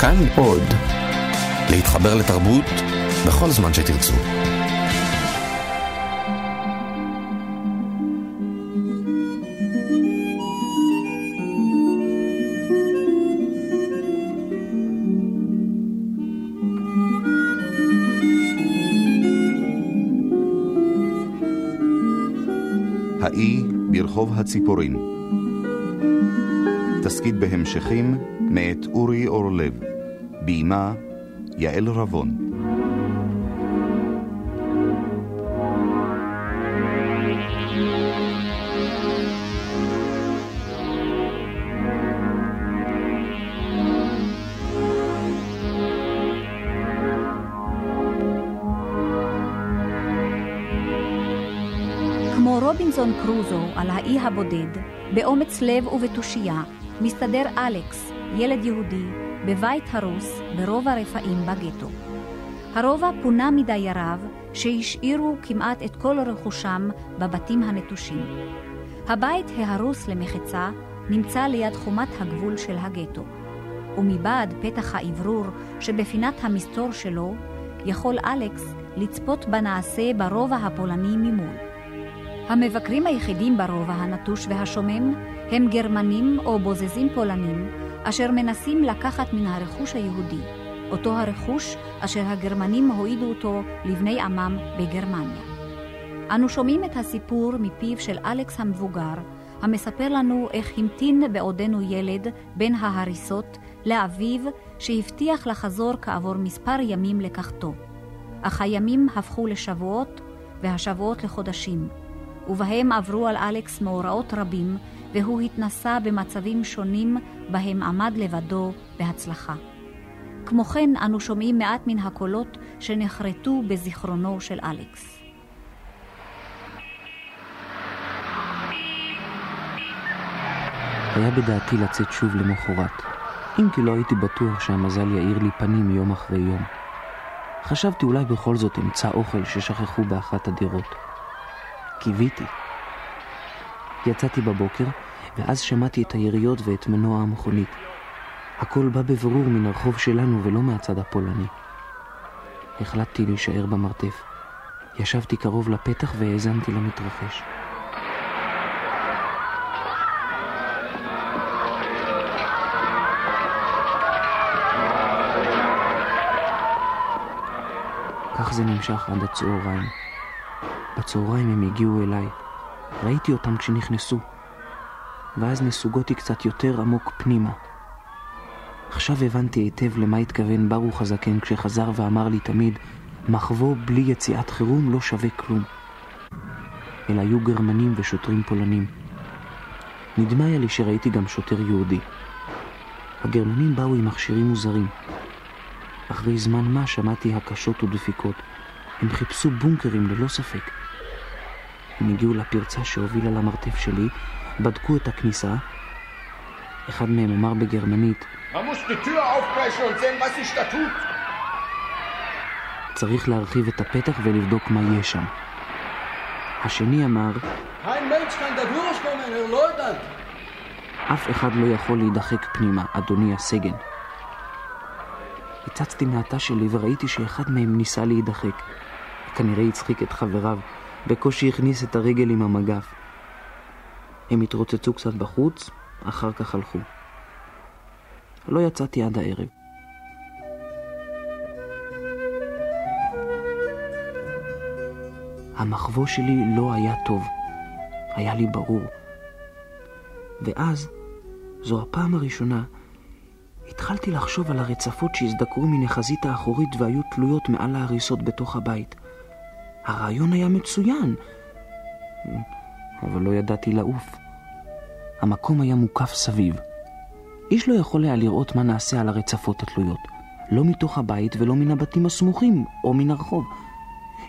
כאן עוד. להתחבר לתרבות בכל זמן שתרצו. האי ברחוב הציפורים. תסכית בהמשכים מאת אורי אורלב. ביימה יעל רבון. כמו רובינזון קרוזו על האי הבודד, באומץ לב ובתושייה, מסתדר אלכס, ילד יהודי, בבית הרוס ברוב הרפאים בגטו. הרובע פונה מדייריו, שהשאירו כמעט את כל רכושם בבתים הנטושים. הבית ההרוס למחצה נמצא ליד חומת הגבול של הגטו, ומבעד פתח האוורור שבפינת המסתור שלו, יכול אלכס לצפות בנעשה ברובע הפולני ממול. המבקרים היחידים ברובע הנטוש והשומם הם גרמנים או בוזזים פולנים, אשר מנסים לקחת מן הרכוש היהודי, אותו הרכוש אשר הגרמנים הועידו אותו לבני עמם בגרמניה. אנו שומעים את הסיפור מפיו של אלכס המבוגר, המספר לנו איך המתין בעודנו ילד בין ההריסות לאביו שהבטיח לחזור כעבור מספר ימים לקחתו. אך הימים הפכו לשבועות והשבועות לחודשים, ובהם עברו על אלכס מאורעות רבים, והוא התנסה במצבים שונים בהם עמד לבדו בהצלחה. כמו כן, אנו שומעים מעט מן הקולות שנחרטו בזיכרונו של אלכס. היה בדעתי לצאת שוב למחרת, אם כי לא הייתי בטוח שהמזל יאיר לי פנים יום אחרי יום. חשבתי אולי בכל זאת אמצא אוכל ששכחו באחת הדירות. קיוויתי. יצאתי בבוקר, ואז שמעתי את היריות ואת מנוע המכונית. הכל בא בברור מן הרחוב שלנו ולא מהצד הפולני. החלטתי להישאר במרתף. ישבתי קרוב לפתח והאזנתי למתרחש. כך זה נמשך עד הצהריים. בצהריים הם הגיעו אליי. ראיתי אותם כשנכנסו, ואז נסוגותי קצת יותר עמוק פנימה. עכשיו הבנתי היטב למה התכוון ברוך הזקן כשחזר ואמר לי תמיד, מחבוא בלי יציאת חירום לא שווה כלום. אלא היו גרמנים ושוטרים פולנים. נדמה היה לי שראיתי גם שוטר יהודי. הגרמנים באו עם מכשירים מוזרים. אחרי זמן מה שמעתי הקשות ודפיקות. הם חיפשו בונקרים ללא ספק. הם הגיעו לפרצה שהובילה למרתף שלי, בדקו את הכניסה. אחד מהם אמר בגרמנית, צריך להרחיב את הפתח ולבדוק מה יש שם. השני אמר, אף אחד לא יכול להידחק פנימה, אדוני הסגן. הצצתי מהתא שלי וראיתי שאחד מהם ניסה להידחק. כנראה הצחיק את חבריו, בקושי הכניס את הרגל עם המגף. הם התרוצצו קצת בחוץ, אחר כך הלכו. לא יצאתי עד הערב. המחבוא שלי לא היה טוב, היה לי ברור. ואז, זו הפעם הראשונה, התחלתי לחשוב על הרצפות שהזדקרו מן החזית האחורית והיו תלויות מעל ההריסות בתוך הבית. הרעיון היה מצוין, אבל לא ידעתי לעוף. המקום היה מוקף סביב. איש לא יכול היה לראות מה נעשה על הרצפות התלויות, לא מתוך הבית ולא מן הבתים הסמוכים או מן הרחוב,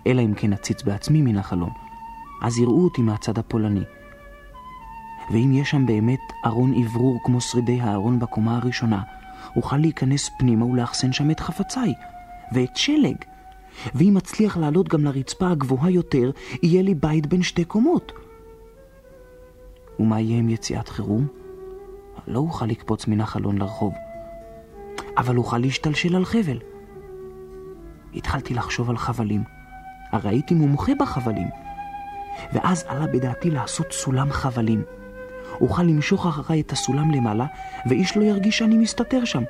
אלא אם כן אציץ בעצמי מן החלון. אז יראו אותי מהצד הפולני. ואם יש שם באמת ארון אוורור כמו שרידי הארון בקומה הראשונה, אוכל להיכנס פנימה ולאחסן שם את חפציי, ואת שלג. ואם אצליח לעלות גם לרצפה הגבוהה יותר, יהיה לי בית בין שתי קומות. ומה יהיה עם יציאת חירום? לא אוכל לקפוץ מן החלון לרחוב. אבל אוכל להשתלשל על חבל. התחלתי לחשוב על חבלים. הרי הייתי מומחה בחבלים. ואז עלה בדעתי לעשות סולם חבלים. אוכל למשוך אחריי את הסולם למעלה, ואיש לא ירגיש שאני מסתתר שם.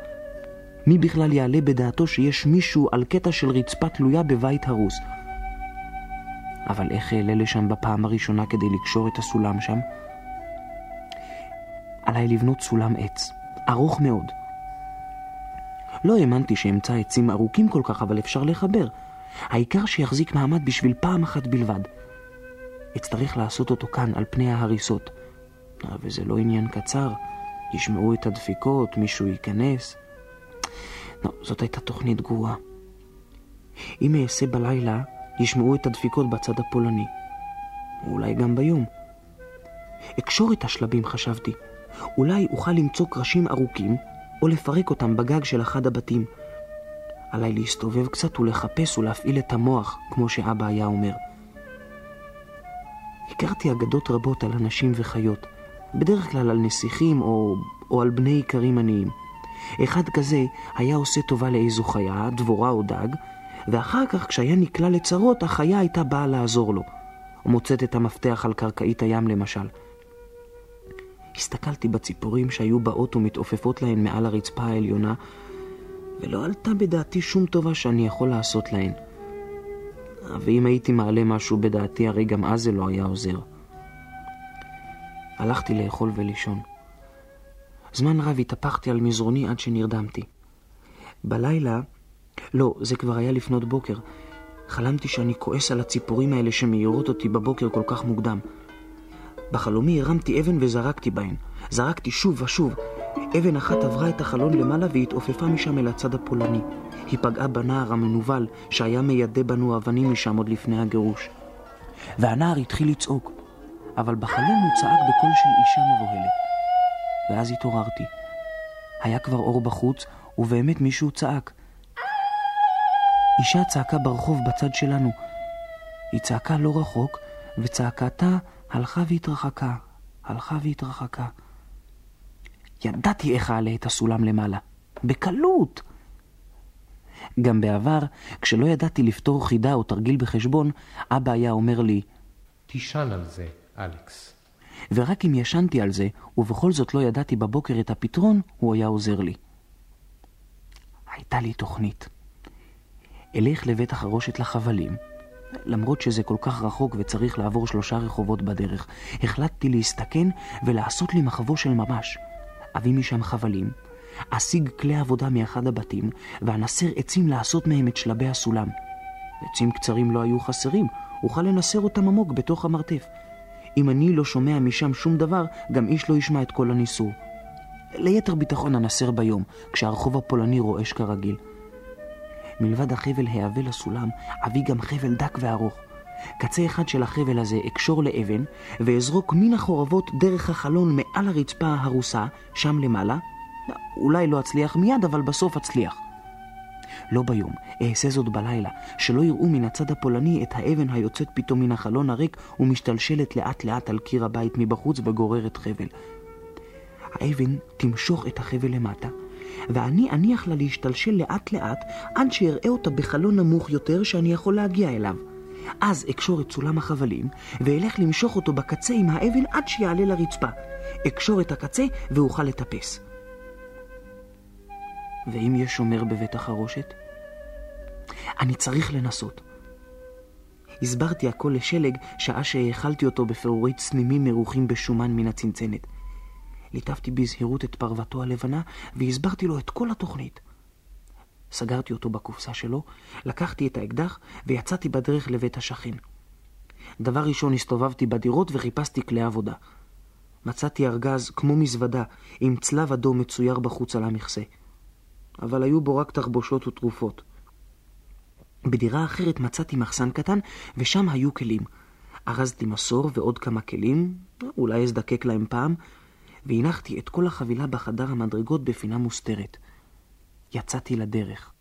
מי בכלל יעלה בדעתו שיש מישהו על קטע של רצפה תלויה בבית הרוס? אבל איך אעלה לשם בפעם הראשונה כדי לקשור את הסולם שם? עליי לבנות סולם עץ, ארוך מאוד. לא האמנתי שאמצא עצים ארוכים כל כך, אבל אפשר לחבר. העיקר שיחזיק מעמד בשביל פעם אחת בלבד. אצטרך לעשות אותו כאן, על פני ההריסות. וזה לא עניין קצר. ישמעו את הדפיקות, מישהו ייכנס. לא, זאת הייתה תוכנית גרועה. אם אעשה בלילה, ישמעו את הדפיקות בצד הפולני. אולי גם ביום. אקשור את השלבים, חשבתי. אולי אוכל למצוא קרשים ארוכים, או לפרק אותם בגג של אחד הבתים. עליי להסתובב קצת ולחפש ולהפעיל את המוח, כמו שאבא היה אומר. הכרתי אגדות רבות על אנשים וחיות, בדרך כלל על נסיכים או, או על בני איכרים עניים. אחד כזה היה עושה טובה לאיזו חיה, דבורה או דג, ואחר כך כשהיה נקלע לצרות, החיה הייתה באה לעזור לו. מוצאת את המפתח על קרקעית הים למשל. הסתכלתי בציפורים שהיו באות ומתעופפות להן מעל הרצפה העליונה, ולא עלתה בדעתי שום טובה שאני יכול לעשות להן. ואם הייתי מעלה משהו בדעתי, הרי גם אז זה לא היה עוזר. הלכתי לאכול ולישון. זמן רב התהפכתי על מזרוני עד שנרדמתי. בלילה, לא, זה כבר היה לפנות בוקר, חלמתי שאני כועס על הציפורים האלה שמעירות אותי בבוקר כל כך מוקדם. בחלומי הרמתי אבן וזרקתי בהן. זרקתי שוב ושוב. אבן אחת עברה את החלון למעלה והתעופפה משם אל הצד הפולני. היא פגעה בנער המנוול שהיה מיידה בנו אבנים משם עוד לפני הגירוש. והנער התחיל לצעוק, אבל בחלום הוא צעק בקול של אישה מבוהלת. ואז התעוררתי. היה כבר אור בחוץ, ובאמת מישהו צעק. אישה צעקה ברחוב בצד שלנו. היא צעקה לא רחוק, וצעקתה הלכה והתרחקה, הלכה והתרחקה. ידעתי איך אעלה את הסולם למעלה. בקלות! גם בעבר, כשלא ידעתי לפתור חידה או תרגיל בחשבון, אבא היה אומר לי, תישן על זה, אלכס. ורק אם ישנתי על זה, ובכל זאת לא ידעתי בבוקר את הפתרון, הוא היה עוזר לי. הייתה לי תוכנית. אלך לבית החרושת לחבלים, למרות שזה כל כך רחוק וצריך לעבור שלושה רחובות בדרך, החלטתי להסתכן ולעשות לי מחבו של ממש. אביא משם חבלים, אשיג כלי עבודה מאחד הבתים, ואנסר עצים לעשות מהם את שלבי הסולם. עצים קצרים לא היו חסרים, אוכל לנסר אותם עמוק בתוך המרתף. אם אני לא שומע משם שום דבר, גם איש לא ישמע את כל הניסור. ליתר ביטחון אנסר ביום, כשהרחוב הפולני רועש כרגיל. מלבד החבל העבה לסולם, אביא גם חבל דק וארוך. קצה אחד של החבל הזה אקשור לאבן, ואזרוק מן החורבות דרך החלון מעל הרצפה ההרוסה, שם למעלה. אולי לא אצליח מיד, אבל בסוף אצליח. לא ביום, אעשה זאת בלילה, שלא יראו מן הצד הפולני את האבן היוצאת פתאום מן החלון הריק ומשתלשלת לאט לאט על קיר הבית מבחוץ וגוררת חבל. האבן תמשוך את החבל למטה, ואני אניח לה להשתלשל לאט לאט עד שאראה אותה בחלון נמוך יותר שאני יכול להגיע אליו. אז אקשור את סולם החבלים, ואלך למשוך אותו בקצה עם האבן עד שיעלה לרצפה. אקשור את הקצה ואוכל לטפס. ואם יש שומר בבית החרושת? אני צריך לנסות. הסברתי הכל לשלג שעה שהאכלתי אותו בפירורי צנימים מרוחים בשומן מן הצנצנת. ליטפתי בזהירות את פרוותו הלבנה והסברתי לו את כל התוכנית. סגרתי אותו בקופסה שלו, לקחתי את האקדח ויצאתי בדרך לבית השכן. דבר ראשון הסתובבתי בדירות וחיפשתי כלי עבודה. מצאתי ארגז כמו מזוודה עם צלב אדום מצויר בחוץ על המכסה. אבל היו בו רק תחבושות ותרופות. בדירה אחרת מצאתי מחסן קטן ושם היו כלים. ארזתי מסור ועוד כמה כלים, אולי אזדקק להם פעם, והנחתי את כל החבילה בחדר המדרגות בפינה מוסתרת. יצאתי לדרך.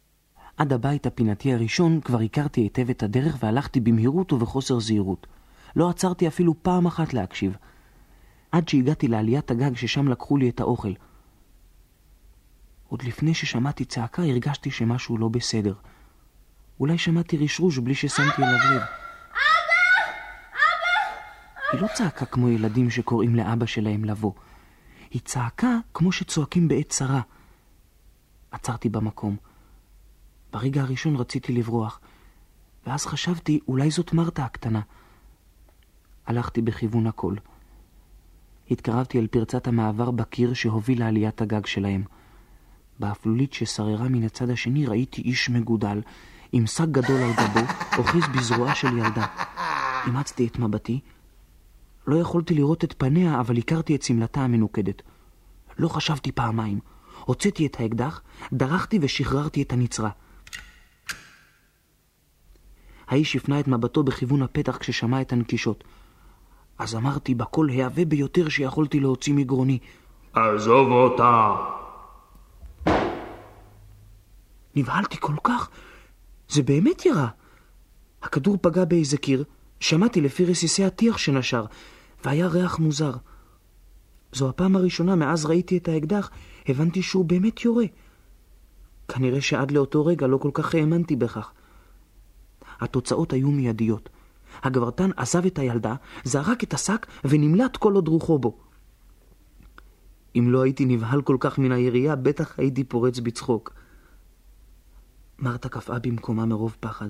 עד הבית הפינתי הראשון כבר הכרתי היטב את הדרך והלכתי במהירות ובחוסר זהירות. לא עצרתי אפילו פעם אחת להקשיב. עד שהגעתי לעליית הגג ששם לקחו לי את האוכל. עוד לפני ששמעתי צעקה הרגשתי שמשהו לא בסדר. אולי שמעתי רשרוש בלי ששמתי אליו לב. אבא! אבא! היא לא צעקה כמו ילדים שקוראים לאבא שלהם לבוא. היא צעקה כמו שצועקים בעת צרה. עצרתי במקום. ברגע הראשון רציתי לברוח, ואז חשבתי, אולי זאת מרתה הקטנה. הלכתי בכיוון הקול. התקרבתי אל פרצת המעבר בקיר שהוביל לעליית הגג שלהם. באפלולית ששררה מן הצד השני ראיתי איש מגודל, עם שק גדול על גבו, אוחז בזרועה של ילדה. אימצתי את מבטי. לא יכולתי לראות את פניה, אבל הכרתי את שמלתה המנוקדת. לא חשבתי פעמיים. הוצאתי את האקדח, דרכתי ושחררתי את הנצרה. האיש הפנה את מבטו בכיוון הפתח כששמע את הנקישות. אז אמרתי בקול העבה ביותר שיכולתי להוציא מגרוני, עזוב אותה! נבהלתי כל כך, זה באמת ירה. הכדור פגע באיזה קיר, שמעתי לפי רסיסי הטיח שנשר, והיה ריח מוזר. זו הפעם הראשונה מאז ראיתי את האקדח, הבנתי שהוא באמת יורה. כנראה שעד לאותו רגע לא כל כך האמנתי בכך. התוצאות היו מיידיות. הגברתן עזב את הילדה, זרק את השק ונמלט כל עוד רוחו בו. אם לא הייתי נבהל כל כך מן הירייה, בטח הייתי פורץ בצחוק. מרתה קפאה במקומה מרוב פחד.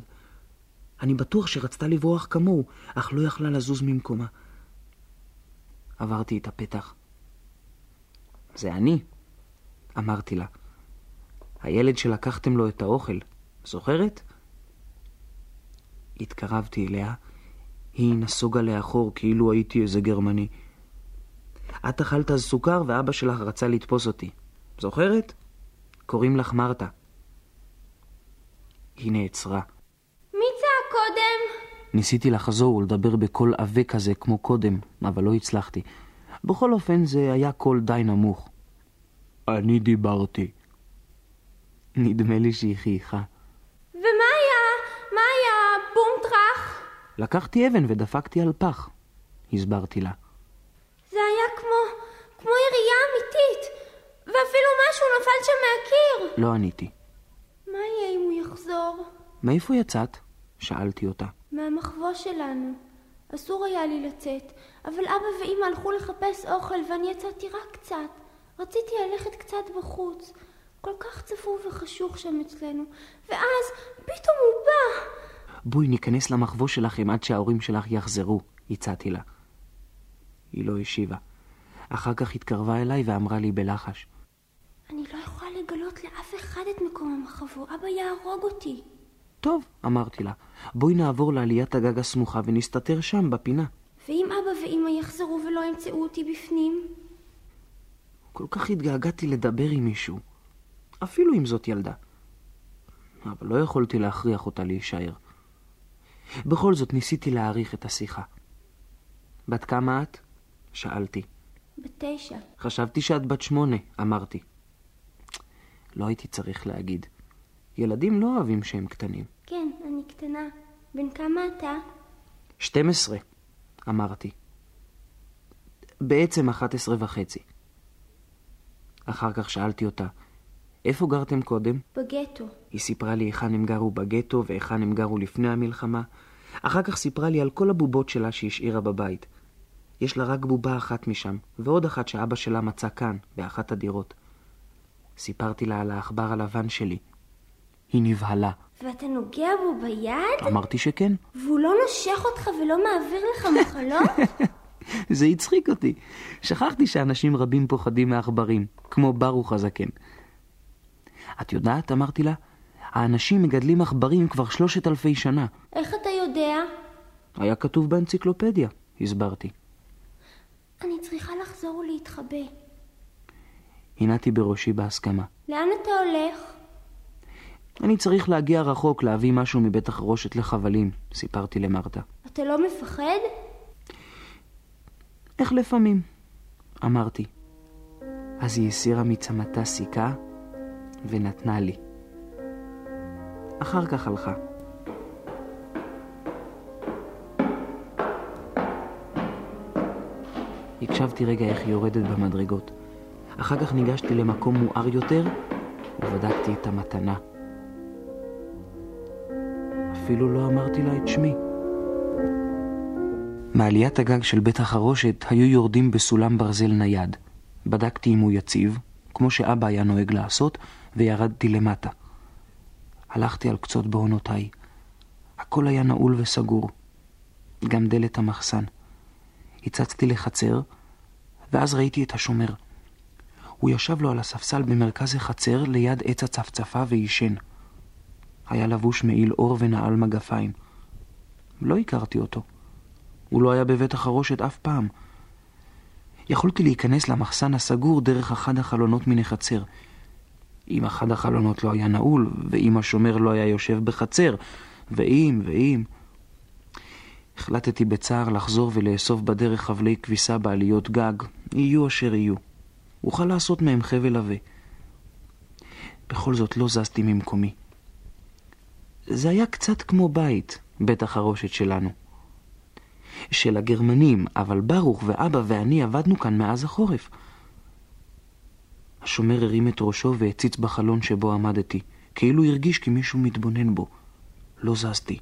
אני בטוח שרצתה לברוח כמוהו, אך לא יכלה לזוז ממקומה. עברתי את הפתח. זה אני, אמרתי לה. הילד שלקחתם לו את האוכל, זוכרת? התקרבתי אליה, היא נסוגה לאחור כאילו הייתי איזה גרמני. את אכלת אז סוכר ואבא שלך רצה לתפוס אותי. זוכרת? קוראים לך מרתה. היא נעצרה. מי צעק קודם? ניסיתי לחזור ולדבר בקול עבה כזה כמו קודם, אבל לא הצלחתי. בכל אופן זה היה קול די נמוך. אני דיברתי. נדמה לי שהיא חייכה. ומה היה? מה היה? בום טראח? לקחתי אבן ודפקתי על פח, הסברתי לה. זה היה כמו, כמו ירייה אמיתית, ואפילו משהו נפל שם מהקיר. לא עניתי. מה יהיה אם הוא יחזור? מאיפה יצאת? שאלתי אותה. מהמחבוא שלנו. אסור היה לי לצאת, אבל אבא ואמא הלכו לחפש אוכל ואני יצאתי רק קצת. רציתי ללכת קצת בחוץ. כל כך צפוף וחשוך שם אצלנו, ואז פתאום הוא בא. בואי ניכנס למחבוא שלכם עד שההורים שלך יחזרו, הצעתי לה. היא לא השיבה. אחר כך התקרבה אליי ואמרה לי בלחש. אני לא יכולה לגלות לאף אחד את מקום המחבוא, אבא יהרוג אותי. טוב, אמרתי לה, בואי נעבור לעליית הגג הסמוכה ונסתתר שם, בפינה. ואם אבא ואמא יחזרו ולא ימצאו אותי בפנים? כל כך התגעגעתי לדבר עם מישהו, אפילו אם זאת ילדה. אבל לא יכולתי להכריח אותה להישאר. בכל זאת ניסיתי להעריך את השיחה. בת כמה את? שאלתי. בתשע. חשבתי שאת בת שמונה, אמרתי. לא הייתי צריך להגיד. ילדים לא אוהבים שהם קטנים. כן, אני קטנה. בן כמה אתה? 12, אמרתי. בעצם 11 וחצי. אחר כך שאלתי אותה, איפה גרתם קודם? בגטו. היא סיפרה לי היכן הם גרו בגטו והיכן הם גרו לפני המלחמה. אחר כך סיפרה לי על כל הבובות שלה שהשאירה בבית. יש לה רק בובה אחת משם, ועוד אחת שאבא שלה מצא כאן, באחת הדירות. סיפרתי לה על העכבר הלבן שלי. היא נבהלה. ואתה נוגע בו ביד? אמרתי שכן. והוא לא נושך אותך ולא מעביר לך מחלות? זה הצחיק אותי. שכחתי שאנשים רבים פוחדים מעכברים, כמו ברוך הזקן. את יודעת, אמרתי לה, האנשים מגדלים עכברים כבר שלושת אלפי שנה. איך אתה יודע? היה כתוב באנציקלופדיה, הסברתי. אני צריכה לחזור ולהתחבא. הנעתי בראשי בהסכמה. לאן אתה הולך? אני צריך להגיע רחוק להביא משהו מבית החרושת לחבלים, סיפרתי למרתה. אתה לא מפחד? איך לפעמים? אמרתי. אז היא הסירה מצמתה סיכה ונתנה לי. אחר כך הלכה. הקשבתי רגע איך היא יורדת במדרגות. אחר כך ניגשתי למקום מואר יותר ובדקתי את המתנה. אפילו לא אמרתי לה את שמי. מעליית הגג של בית החרושת היו יורדים בסולם ברזל נייד. בדקתי אם הוא יציב, כמו שאבא היה נוהג לעשות, וירדתי למטה. הלכתי על קצות בעונותיי. הכל היה נעול וסגור. גם דלת המחסן. הצצתי לחצר, ואז ראיתי את השומר. הוא ישב לו על הספסל במרכז החצר ליד עץ הצפצפה ועישן. היה לבוש מעיל אור ונעל מגפיים. לא הכרתי אותו. הוא לא היה בבית החרושת אף פעם. יכולתי להיכנס למחסן הסגור דרך אחד החלונות מן החצר. אם אחד החלונות לא היה נעול, ואם השומר לא היה יושב בחצר, ואם, ואם... החלטתי בצער לחזור ולאסוף בדרך חבלי כביסה בעליות גג, יהיו אשר יהיו. אוכל לעשות מהם חבל עבה. בכל זאת לא זזתי ממקומי. זה היה קצת כמו בית, בית החרושת שלנו. של הגרמנים, אבל ברוך ואבא ואני עבדנו כאן מאז החורף. השומר הרים את ראשו והציץ בחלון שבו עמדתי, כאילו הרגיש כי מישהו מתבונן בו. לא זזתי.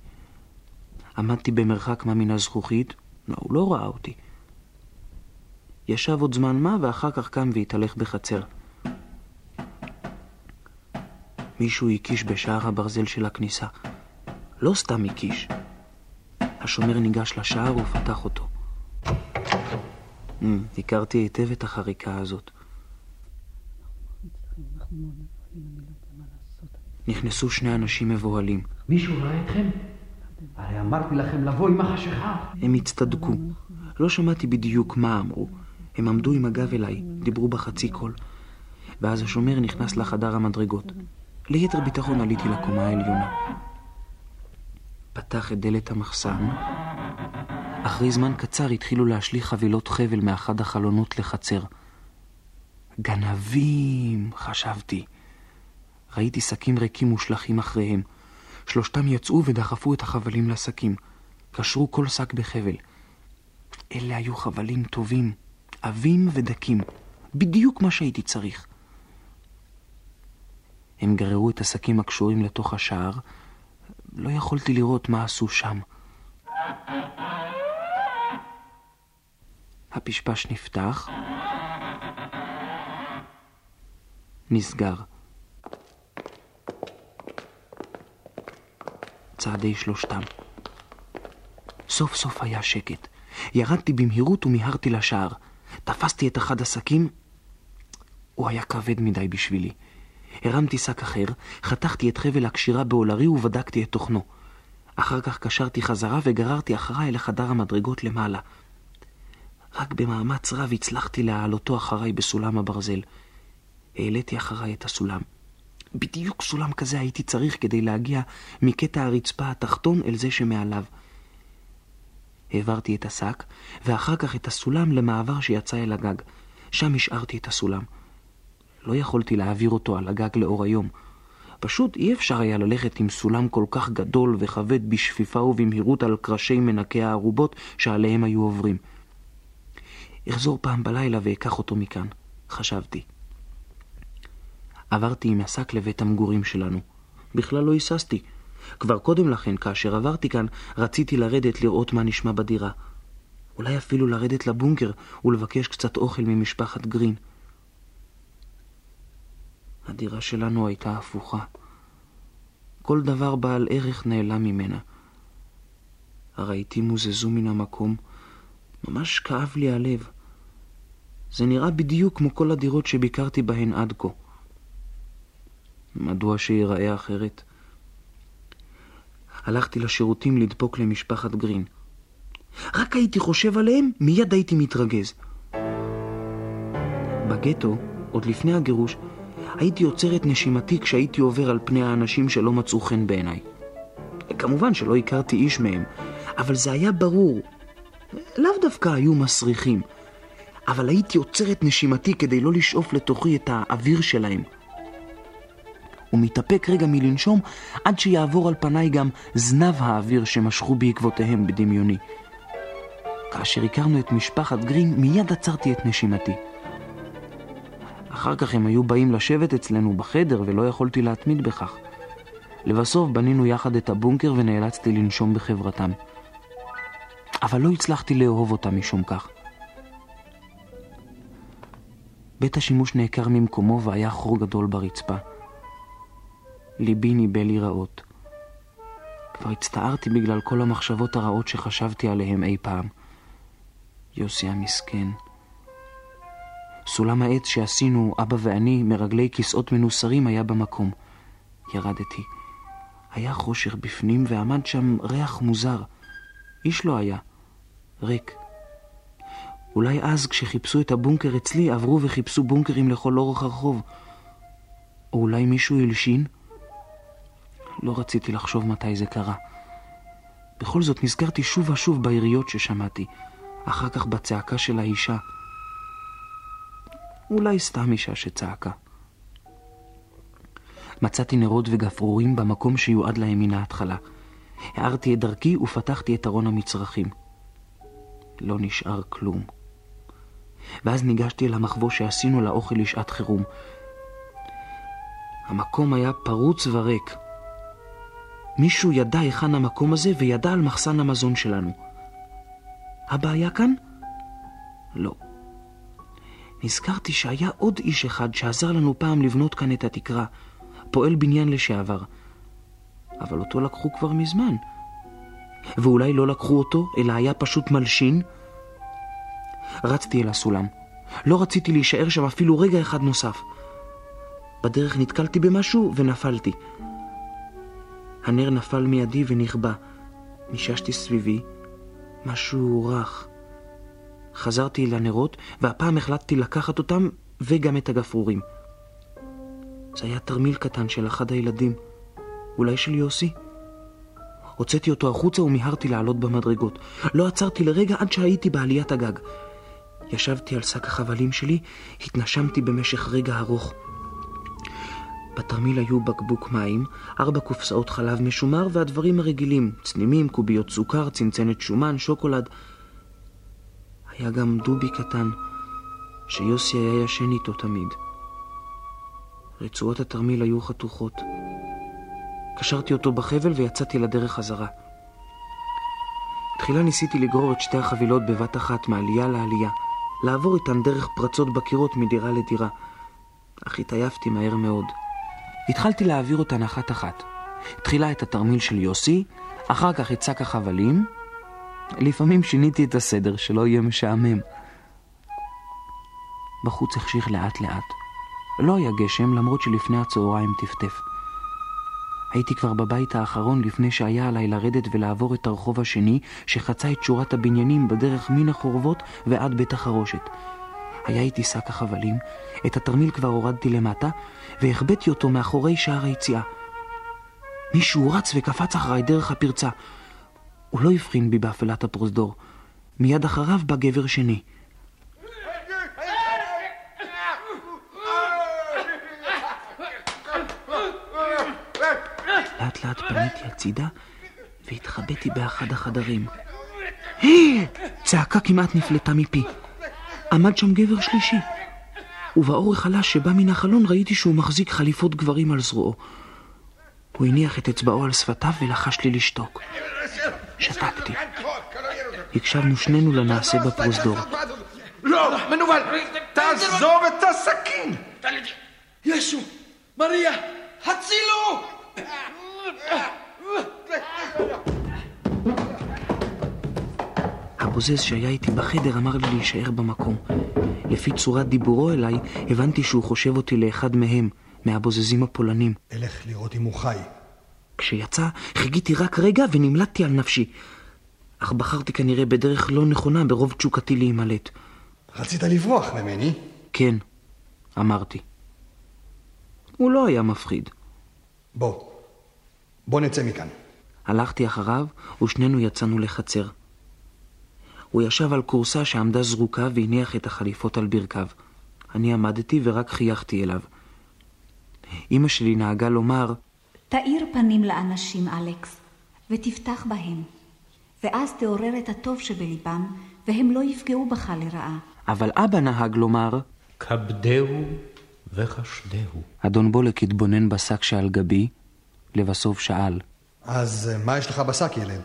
עמדתי במרחק מה מן הזכוכית, לא, הוא לא ראה אותי. ישב עוד זמן מה, ואחר כך קם והתהלך בחצר. מישהו הקיש בשער הברזל של הכניסה. לא סתם הקיש. השומר ניגש לשער ופתח אותו. Mm, הכרתי היטב את החריקה הזאת. נכנסו שני אנשים מבוהלים. מישהו ראה אתכם? הרי אמרתי לכם לבוא עם החשיכה. הם הצטדקו. לא שמעתי בדיוק מה אמרו. הם עמדו עם הגב אליי, דיברו בחצי קול. ואז השומר נכנס לחדר המדרגות. ליתר ביטחון עליתי לקומה העליונה. פתח את דלת המחסן. אחרי זמן קצר התחילו להשליך חבילות חבל מאחד החלונות לחצר. גנבים, חשבתי. ראיתי שקים ריקים מושלכים אחריהם. שלושתם יצאו ודחפו את החבלים לשקים. קשרו כל שק בחבל. אלה היו חבלים טובים, עבים ודקים. בדיוק מה שהייתי צריך. הם גררו את השקים הקשורים לתוך השער. לא יכולתי לראות מה עשו שם. הפשפש נפתח, נסגר. צעדי שלושתם. סוף סוף היה שקט. ירדתי במהירות ומיהרתי לשער. תפסתי את אחד השקים, הוא היה כבד מדי בשבילי. הרמתי שק אחר, חתכתי את חבל הקשירה בעולרי ובדקתי את תוכנו. אחר כך קשרתי חזרה וגררתי אחריי לחדר המדרגות למעלה. רק במאמץ רב הצלחתי להעלותו אחריי בסולם הברזל. העליתי אחריי את הסולם. בדיוק סולם כזה הייתי צריך כדי להגיע מקטע הרצפה התחתון אל זה שמעליו. העברתי את השק, ואחר כך את הסולם למעבר שיצא אל הגג. שם השארתי את הסולם. לא יכולתי להעביר אותו על הגג לאור היום. פשוט אי אפשר היה ללכת עם סולם כל כך גדול וכבד בשפיפה ובמהירות על קרשי מנקי הערובות שעליהם היו עוברים. אחזור פעם בלילה ואקח אותו מכאן, חשבתי. עברתי עם השק לבית המגורים שלנו. בכלל לא היססתי. כבר קודם לכן, כאשר עברתי כאן, רציתי לרדת לראות מה נשמע בדירה. אולי אפילו לרדת לבונקר ולבקש קצת אוכל ממשפחת גרין. הדירה שלנו הייתה הפוכה. כל דבר בעל ערך נעלם ממנה. הרהיטים הוזזו מן המקום. ממש כאב לי הלב. זה נראה בדיוק כמו כל הדירות שביקרתי בהן עד כה. מדוע שייראה אחרת? הלכתי לשירותים לדפוק למשפחת גרין. רק הייתי חושב עליהם, מיד הייתי מתרגז. בגטו, עוד לפני הגירוש, הייתי עוצר את נשימתי כשהייתי עובר על פני האנשים שלא מצאו חן בעיניי. כמובן שלא הכרתי איש מהם, אבל זה היה ברור. לאו דווקא היו מסריחים, אבל הייתי עוצר את נשימתי כדי לא לשאוף לתוכי את האוויר שלהם. ומתאפק רגע מלנשום עד שיעבור על פניי גם זנב האוויר שמשכו בעקבותיהם בדמיוני. כאשר הכרנו את משפחת גרין, מיד עצרתי את נשימתי. אחר כך הם היו באים לשבת אצלנו בחדר ולא יכולתי להתמיד בכך. לבסוף בנינו יחד את הבונקר ונאלצתי לנשום בחברתם. אבל לא הצלחתי לאהוב אותם משום כך. בית השימוש נעקר ממקומו והיה חור גדול ברצפה. ליבי ניבא לי רעות. כבר הצטערתי בגלל כל המחשבות הרעות שחשבתי עליהם אי פעם. יוסי המסכן. סולם העץ שעשינו, אבא ואני, מרגלי כיסאות מנוסרים, היה במקום. ירדתי. היה חושך בפנים ועמד שם ריח מוזר. איש לא היה. ריק. אולי אז כשחיפשו את הבונקר אצלי עברו וחיפשו בונקרים לכל אורך הרחוב. או אולי מישהו הלשין? לא רציתי לחשוב מתי זה קרה. בכל זאת נזכרתי שוב ושוב ביריות ששמעתי, אחר כך בצעקה של האישה. אולי סתם אישה שצעקה. מצאתי נרות וגפרורים במקום שיועד להם מן ההתחלה. הערתי את דרכי ופתחתי את ארון המצרכים. לא נשאר כלום. ואז ניגשתי אל המחבוא שעשינו לאוכל לשעת חירום. המקום היה פרוץ וריק. מישהו ידע היכן המקום הזה וידע על מחסן המזון שלנו. אבא היה כאן? לא. נזכרתי שהיה עוד איש אחד שעזר לנו פעם לבנות כאן את התקרה, פועל בניין לשעבר. אבל אותו לקחו כבר מזמן. ואולי לא לקחו אותו, אלא היה פשוט מלשין? רצתי אל הסולם. לא רציתי להישאר שם אפילו רגע אחד נוסף. בדרך נתקלתי במשהו ונפלתי. הנר נפל מידי ונכבה. מיששתי סביבי, משהו רך. חזרתי אל הנרות, והפעם החלטתי לקחת אותם וגם את הגפרורים. זה היה תרמיל קטן של אחד הילדים, אולי של יוסי. הוצאתי אותו החוצה ומיהרתי לעלות במדרגות. לא עצרתי לרגע עד שהייתי בעליית הגג. ישבתי על שק החבלים שלי, התנשמתי במשך רגע ארוך. בתרמיל היו בקבוק מים, ארבע קופסאות חלב משומר והדברים הרגילים, צנימים, קוביות סוכר, צנצנת שומן, שוקולד. היה גם דובי קטן, שיוסי היה ישן איתו תמיד. רצועות התרמיל היו חתוכות. קשרתי אותו בחבל ויצאתי לדרך חזרה. תחילה ניסיתי לגרור את שתי החבילות בבת אחת מעלייה לעלייה, לעבור איתן דרך פרצות בקירות מדירה לדירה, אך התעייפתי מהר מאוד. התחלתי להעביר אותן אחת-אחת. תחילה את התרמיל של יוסי, אחר כך את שק החבלים. לפעמים שיניתי את הסדר, שלא יהיה משעמם. בחוץ החשיך לאט-לאט. לא היה גשם, למרות שלפני הצהריים טפטף. הייתי כבר בבית האחרון לפני שהיה עליי לרדת ולעבור את הרחוב השני, שחצה את שורת הבניינים בדרך מן החורבות ועד בית החרושת. היה איתי שק החבלים, את התרמיל כבר הורדתי למטה, והחבאתי אותו מאחורי שער היציאה. מישהו רץ וקפץ אחריי דרך הפרצה. הוא לא הבחין בי באפלת הפרוזדור. מיד אחריו בא גבר שני. לאט לאט פניתי הצידה והתחבאתי באחד החדרים. צעקה כמעט נפלטה מפי. עמד שם גבר שלישי, ובאור החלש שבא מן החלון ראיתי שהוא מחזיק חליפות גברים על זרועו. הוא הניח את אצבעו על שפתיו ולחש לי לשתוק. שתקתי. הקשבנו שנינו לנעשה בפרוזדור. לא, מנוול, תעזוב את הסכין! ישו, מריה, הצילו! הבוזז שהיה איתי בחדר אמר לי להישאר במקום. לפי צורת דיבורו אליי, הבנתי שהוא חושב אותי לאחד מהם, מהבוזזים הפולנים. אלך לראות אם הוא חי. כשיצא, חיכיתי רק רגע ונמלטתי על נפשי. אך בחרתי כנראה בדרך לא נכונה ברוב תשוקתי להימלט. רצית לברוח ממני? כן, אמרתי. הוא לא היה מפחיד. בוא, בוא נצא מכאן. הלכתי אחריו, ושנינו יצאנו לחצר. הוא ישב על כורסה שעמדה זרוקה והניח את החליפות על ברכיו. אני עמדתי ורק חייכתי אליו. אמא שלי נהגה לומר, תאיר פנים לאנשים, אלכס, ותפתח בהם, ואז תעורר את הטוב שבליבם, והם לא יפגעו בך לרעה. אבל אבא נהג לומר, כבדהו וחשדהו. אדון בולק התבונן בשק שעל גבי, לבסוף שאל. אז אה, מה יש לך בשק, ילד?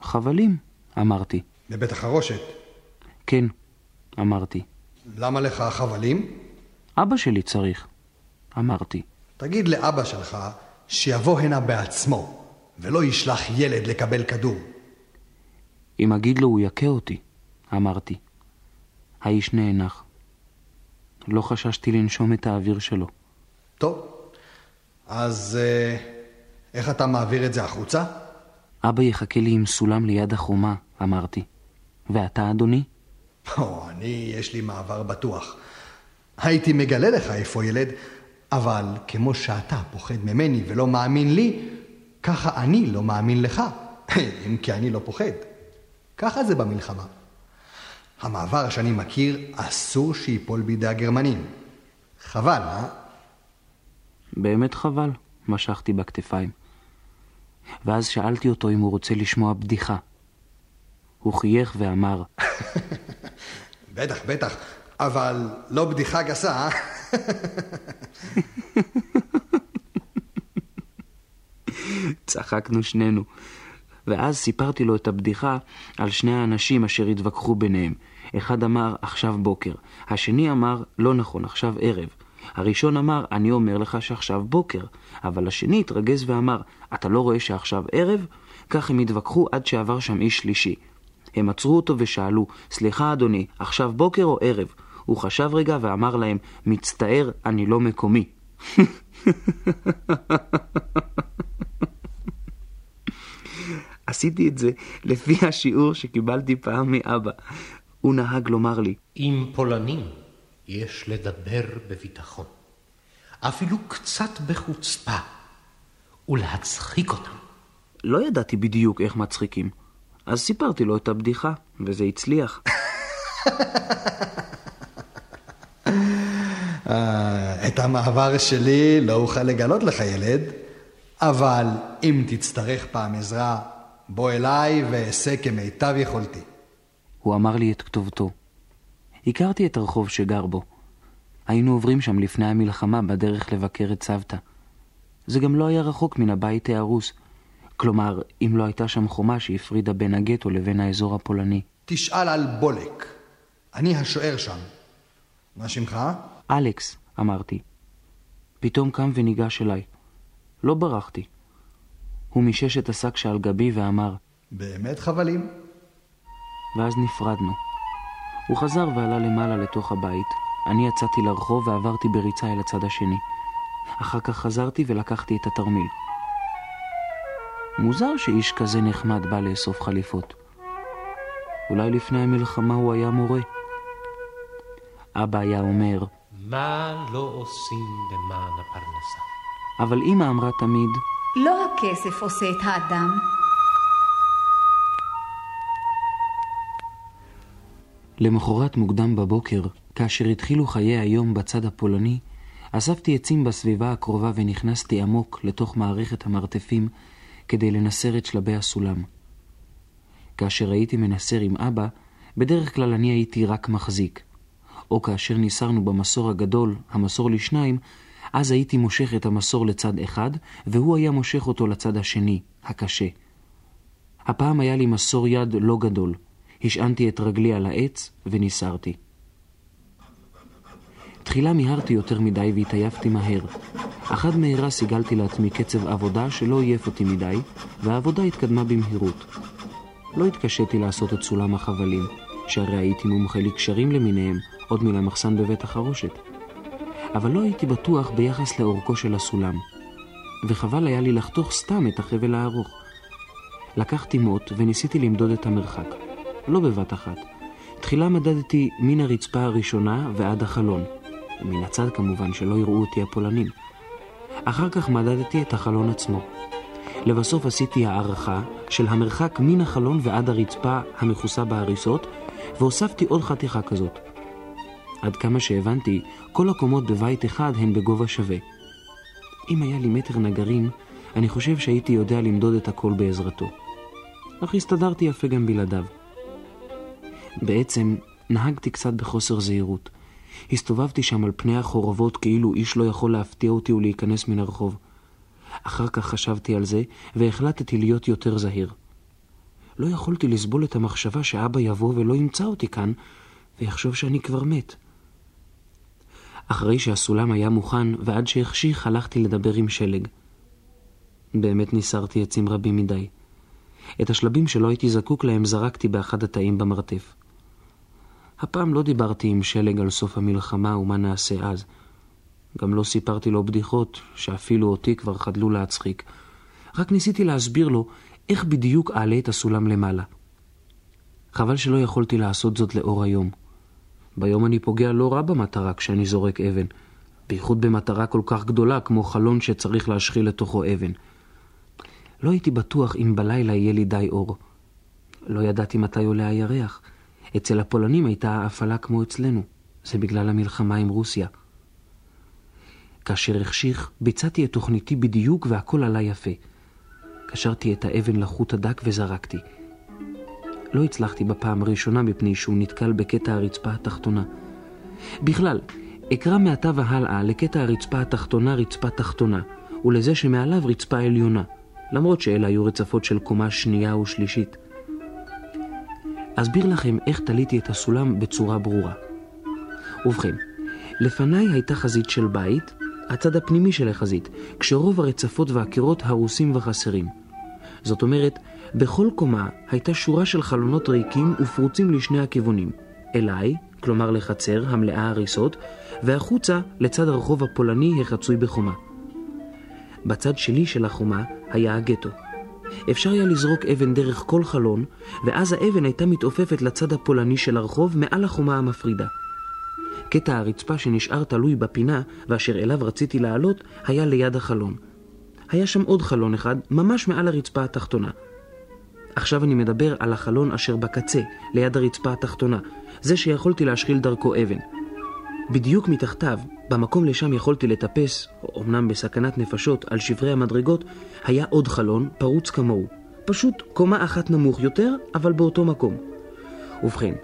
חבלים, אמרתי. בבית החרושת. כן, אמרתי. למה לך חבלים? אבא שלי צריך, אמרתי. תגיד לאבא שלך שיבוא הנה בעצמו, ולא ישלח ילד לקבל כדור. אם אגיד לו הוא יכה אותי, אמרתי. האיש נאנח. לא חששתי לנשום את האוויר שלו. טוב, אז אה, איך אתה מעביר את זה החוצה? אבא יחכה לי עם סולם ליד החומה, אמרתי. ואתה, אדוני? או, אני, יש לי מעבר בטוח. הייתי מגלה לך איפה ילד, אבל כמו שאתה פוחד ממני ולא מאמין לי, ככה אני לא מאמין לך, אם כי אני לא פוחד. ככה זה במלחמה. המעבר שאני מכיר, אסור שיפול בידי הגרמנים. חבל, אה? באמת חבל, משכתי בכתפיים. ואז שאלתי אותו אם הוא רוצה לשמוע בדיחה. הוא חייך ואמר, בטח, בטח, אבל לא בדיחה גסה, אה? צחקנו שנינו. ואז סיפרתי לו את הבדיחה על שני האנשים אשר התווכחו ביניהם. אחד אמר, עכשיו בוקר. השני אמר, לא נכון, עכשיו ערב. הראשון אמר, אני אומר לך שעכשיו בוקר. אבל השני התרגז ואמר, אתה לא רואה שעכשיו ערב? כך הם התווכחו עד שעבר שם איש שלישי. הם עצרו אותו ושאלו, סליחה אדוני, עכשיו בוקר או ערב? הוא חשב רגע ואמר להם, מצטער, אני לא מקומי. עשיתי את זה לפי השיעור שקיבלתי פעם מאבא. הוא נהג לומר לי, עם פולנים יש לדבר בביטחון, אפילו קצת בחוצפה, ולהצחיק אותם. לא ידעתי בדיוק איך מצחיקים, אז סיפרתי לו את הבדיחה, וזה הצליח. אה, את המעבר שלי לא אוכל לגלות לך, ילד, אבל אם תצטרך פעם עזרה, בוא אליי ואעשה כמיטב יכולתי. הוא אמר לי את כתובתו. הכרתי את הרחוב שגר בו. היינו עוברים שם לפני המלחמה בדרך לבקר את סבתא. זה גם לא היה רחוק מן הבית ההרוס. כלומר, אם לא הייתה שם חומה שהפרידה בין הגטו לבין האזור הפולני. תשאל על בולק. אני השוער שם. מה שמך? אלכס, אמרתי. פתאום קם וניגש אליי. לא ברחתי. הוא מישש את השק שעל גבי ואמר, באמת חבלים? ואז נפרדנו. הוא חזר ועלה למעלה לתוך הבית. אני יצאתי לרחוב ועברתי בריצה אל הצד השני. אחר כך חזרתי ולקחתי את התרמיל. מוזר שאיש כזה נחמד בא לאסוף חליפות. אולי לפני המלחמה הוא היה מורה. אבא היה אומר, מה לא עושים למען הפרנסה? אבל אמא אמרה תמיד, לא הכסף עושה את האדם. למחרת מוקדם בבוקר, כאשר התחילו חיי היום בצד הפולני, אספתי עצים בסביבה הקרובה ונכנסתי עמוק לתוך מערכת המרתפים כדי לנסר את שלבי הסולם. כאשר הייתי מנסר עם אבא, בדרך כלל אני הייתי רק מחזיק. או כאשר ניסרנו במסור הגדול, המסור לשניים, אז הייתי מושך את המסור לצד אחד, והוא היה מושך אותו לצד השני, הקשה. הפעם היה לי מסור יד לא גדול. השענתי את רגלי על העץ וניסרתי. תחילה מיהרתי יותר מדי והתעייפתי מהר. אך עד מהרה סיגלתי לעצמי קצב עבודה שלא עייף אותי מדי, והעבודה התקדמה במהירות. לא התקשיתי לעשות את סולם החבלים, שהרי הייתי מומחה לקשרים למיניהם, עוד מן המחסן בבית החרושת. אבל לא הייתי בטוח ביחס לאורכו של הסולם, וחבל היה לי לחתוך סתם את החבל הארוך. לקחתי מוט וניסיתי למדוד את המרחק. לא בבת אחת. תחילה מדדתי מן הרצפה הראשונה ועד החלון. מן הצד כמובן, שלא יראו אותי הפולנים. אחר כך מדדתי את החלון עצמו. לבסוף עשיתי הערכה של המרחק מן החלון ועד הרצפה המכוסה בהריסות, והוספתי עוד חתיכה כזאת. עד כמה שהבנתי, כל הקומות בבית אחד הן בגובה שווה. אם היה לי מטר נגרים, אני חושב שהייתי יודע למדוד את הכל בעזרתו. אך הסתדרתי יפה גם בלעדיו. בעצם נהגתי קצת בחוסר זהירות. הסתובבתי שם על פני החורבות כאילו איש לא יכול להפתיע אותי ולהיכנס מן הרחוב. אחר כך חשבתי על זה, והחלטתי להיות יותר זהיר. לא יכולתי לסבול את המחשבה שאבא יבוא ולא ימצא אותי כאן, ויחשוב שאני כבר מת. אחרי שהסולם היה מוכן, ועד שהחשיך, הלכתי לדבר עם שלג. באמת ניסרתי עצים רבים מדי. את השלבים שלא הייתי זקוק להם זרקתי באחד התאים במרתף. הפעם לא דיברתי עם שלג על סוף המלחמה ומה נעשה אז. גם לא סיפרתי לו בדיחות שאפילו אותי כבר חדלו להצחיק. רק ניסיתי להסביר לו איך בדיוק אעלה את הסולם למעלה. חבל שלא יכולתי לעשות זאת לאור היום. ביום אני פוגע לא רע במטרה כשאני זורק אבן, בייחוד במטרה כל כך גדולה כמו חלון שצריך להשחיל לתוכו אבן. לא הייתי בטוח אם בלילה יהיה לי די אור. לא ידעתי מתי עולה הירח. אצל הפולנים הייתה ההפעלה כמו אצלנו. זה בגלל המלחמה עם רוסיה. כאשר החשיך, ביצעתי את תוכניתי בדיוק והכל עלה יפה. קשרתי את האבן לחוט הדק וזרקתי. לא הצלחתי בפעם הראשונה מפני שהוא נתקל בקטע הרצפה התחתונה. בכלל, אקרא מעתה והלאה לקטע הרצפה התחתונה רצפה תחתונה, ולזה שמעליו רצפה עליונה, למרות שאלה היו רצפות של קומה שנייה ושלישית. אסביר לכם איך תליתי את הסולם בצורה ברורה. ובכן, לפניי הייתה חזית של בית, הצד הפנימי של החזית, כשרוב הרצפות והקירות הרוסים וחסרים. זאת אומרת, בכל קומה הייתה שורה של חלונות ריקים ופרוצים לשני הכיוונים. אליי, כלומר לחצר המלאה הריסות, והחוצה לצד הרחוב הפולני החצוי בחומה. בצד שלי של החומה היה הגטו. אפשר היה לזרוק אבן דרך כל חלון, ואז האבן הייתה מתעופפת לצד הפולני של הרחוב מעל החומה המפרידה. קטע הרצפה שנשאר תלוי בפינה, ואשר אליו רציתי לעלות, היה ליד החלון. היה שם עוד חלון אחד, ממש מעל הרצפה התחתונה. עכשיו אני מדבר על החלון אשר בקצה, ליד הרצפה התחתונה, זה שיכולתי להשחיל דרכו אבן. בדיוק מתחתיו, במקום לשם יכולתי לטפס, אמנם בסכנת נפשות, על שברי המדרגות, היה עוד חלון, פרוץ כמוהו. פשוט קומה אחת נמוך יותר, אבל באותו מקום. ובכן,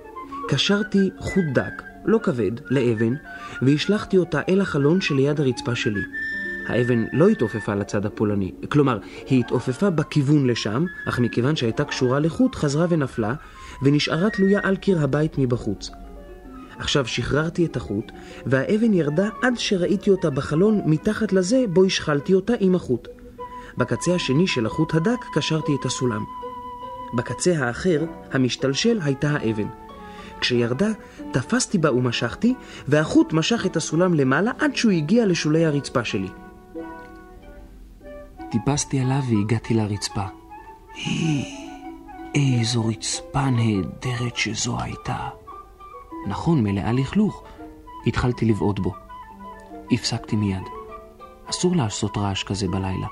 קשרתי חוט דק, לא כבד, לאבן, והשלכתי אותה אל החלון שליד הרצפה שלי. האבן לא התעופפה לצד הפולני, כלומר, היא התעופפה בכיוון לשם, אך מכיוון שהייתה קשורה לחוט, חזרה ונפלה, ונשארה תלויה על קיר הבית מבחוץ. עכשיו שחררתי את החוט, והאבן ירדה עד שראיתי אותה בחלון מתחת לזה בו השחלתי אותה עם החוט. בקצה השני של החוט הדק קשרתי את הסולם. בקצה האחר, המשתלשל, הייתה האבן. כשירדה, תפסתי בה ומשכתי, והחוט משך את הסולם למעלה עד שהוא הגיע לשולי הרצפה שלי. טיפסתי עליו והגעתי לרצפה. איזו רצפה נהדרת שזו הייתה. נכון, מלאה לכלוך. התחלתי לבעוט בו. הפסקתי מיד. אסור לעשות רעש כזה בלילה.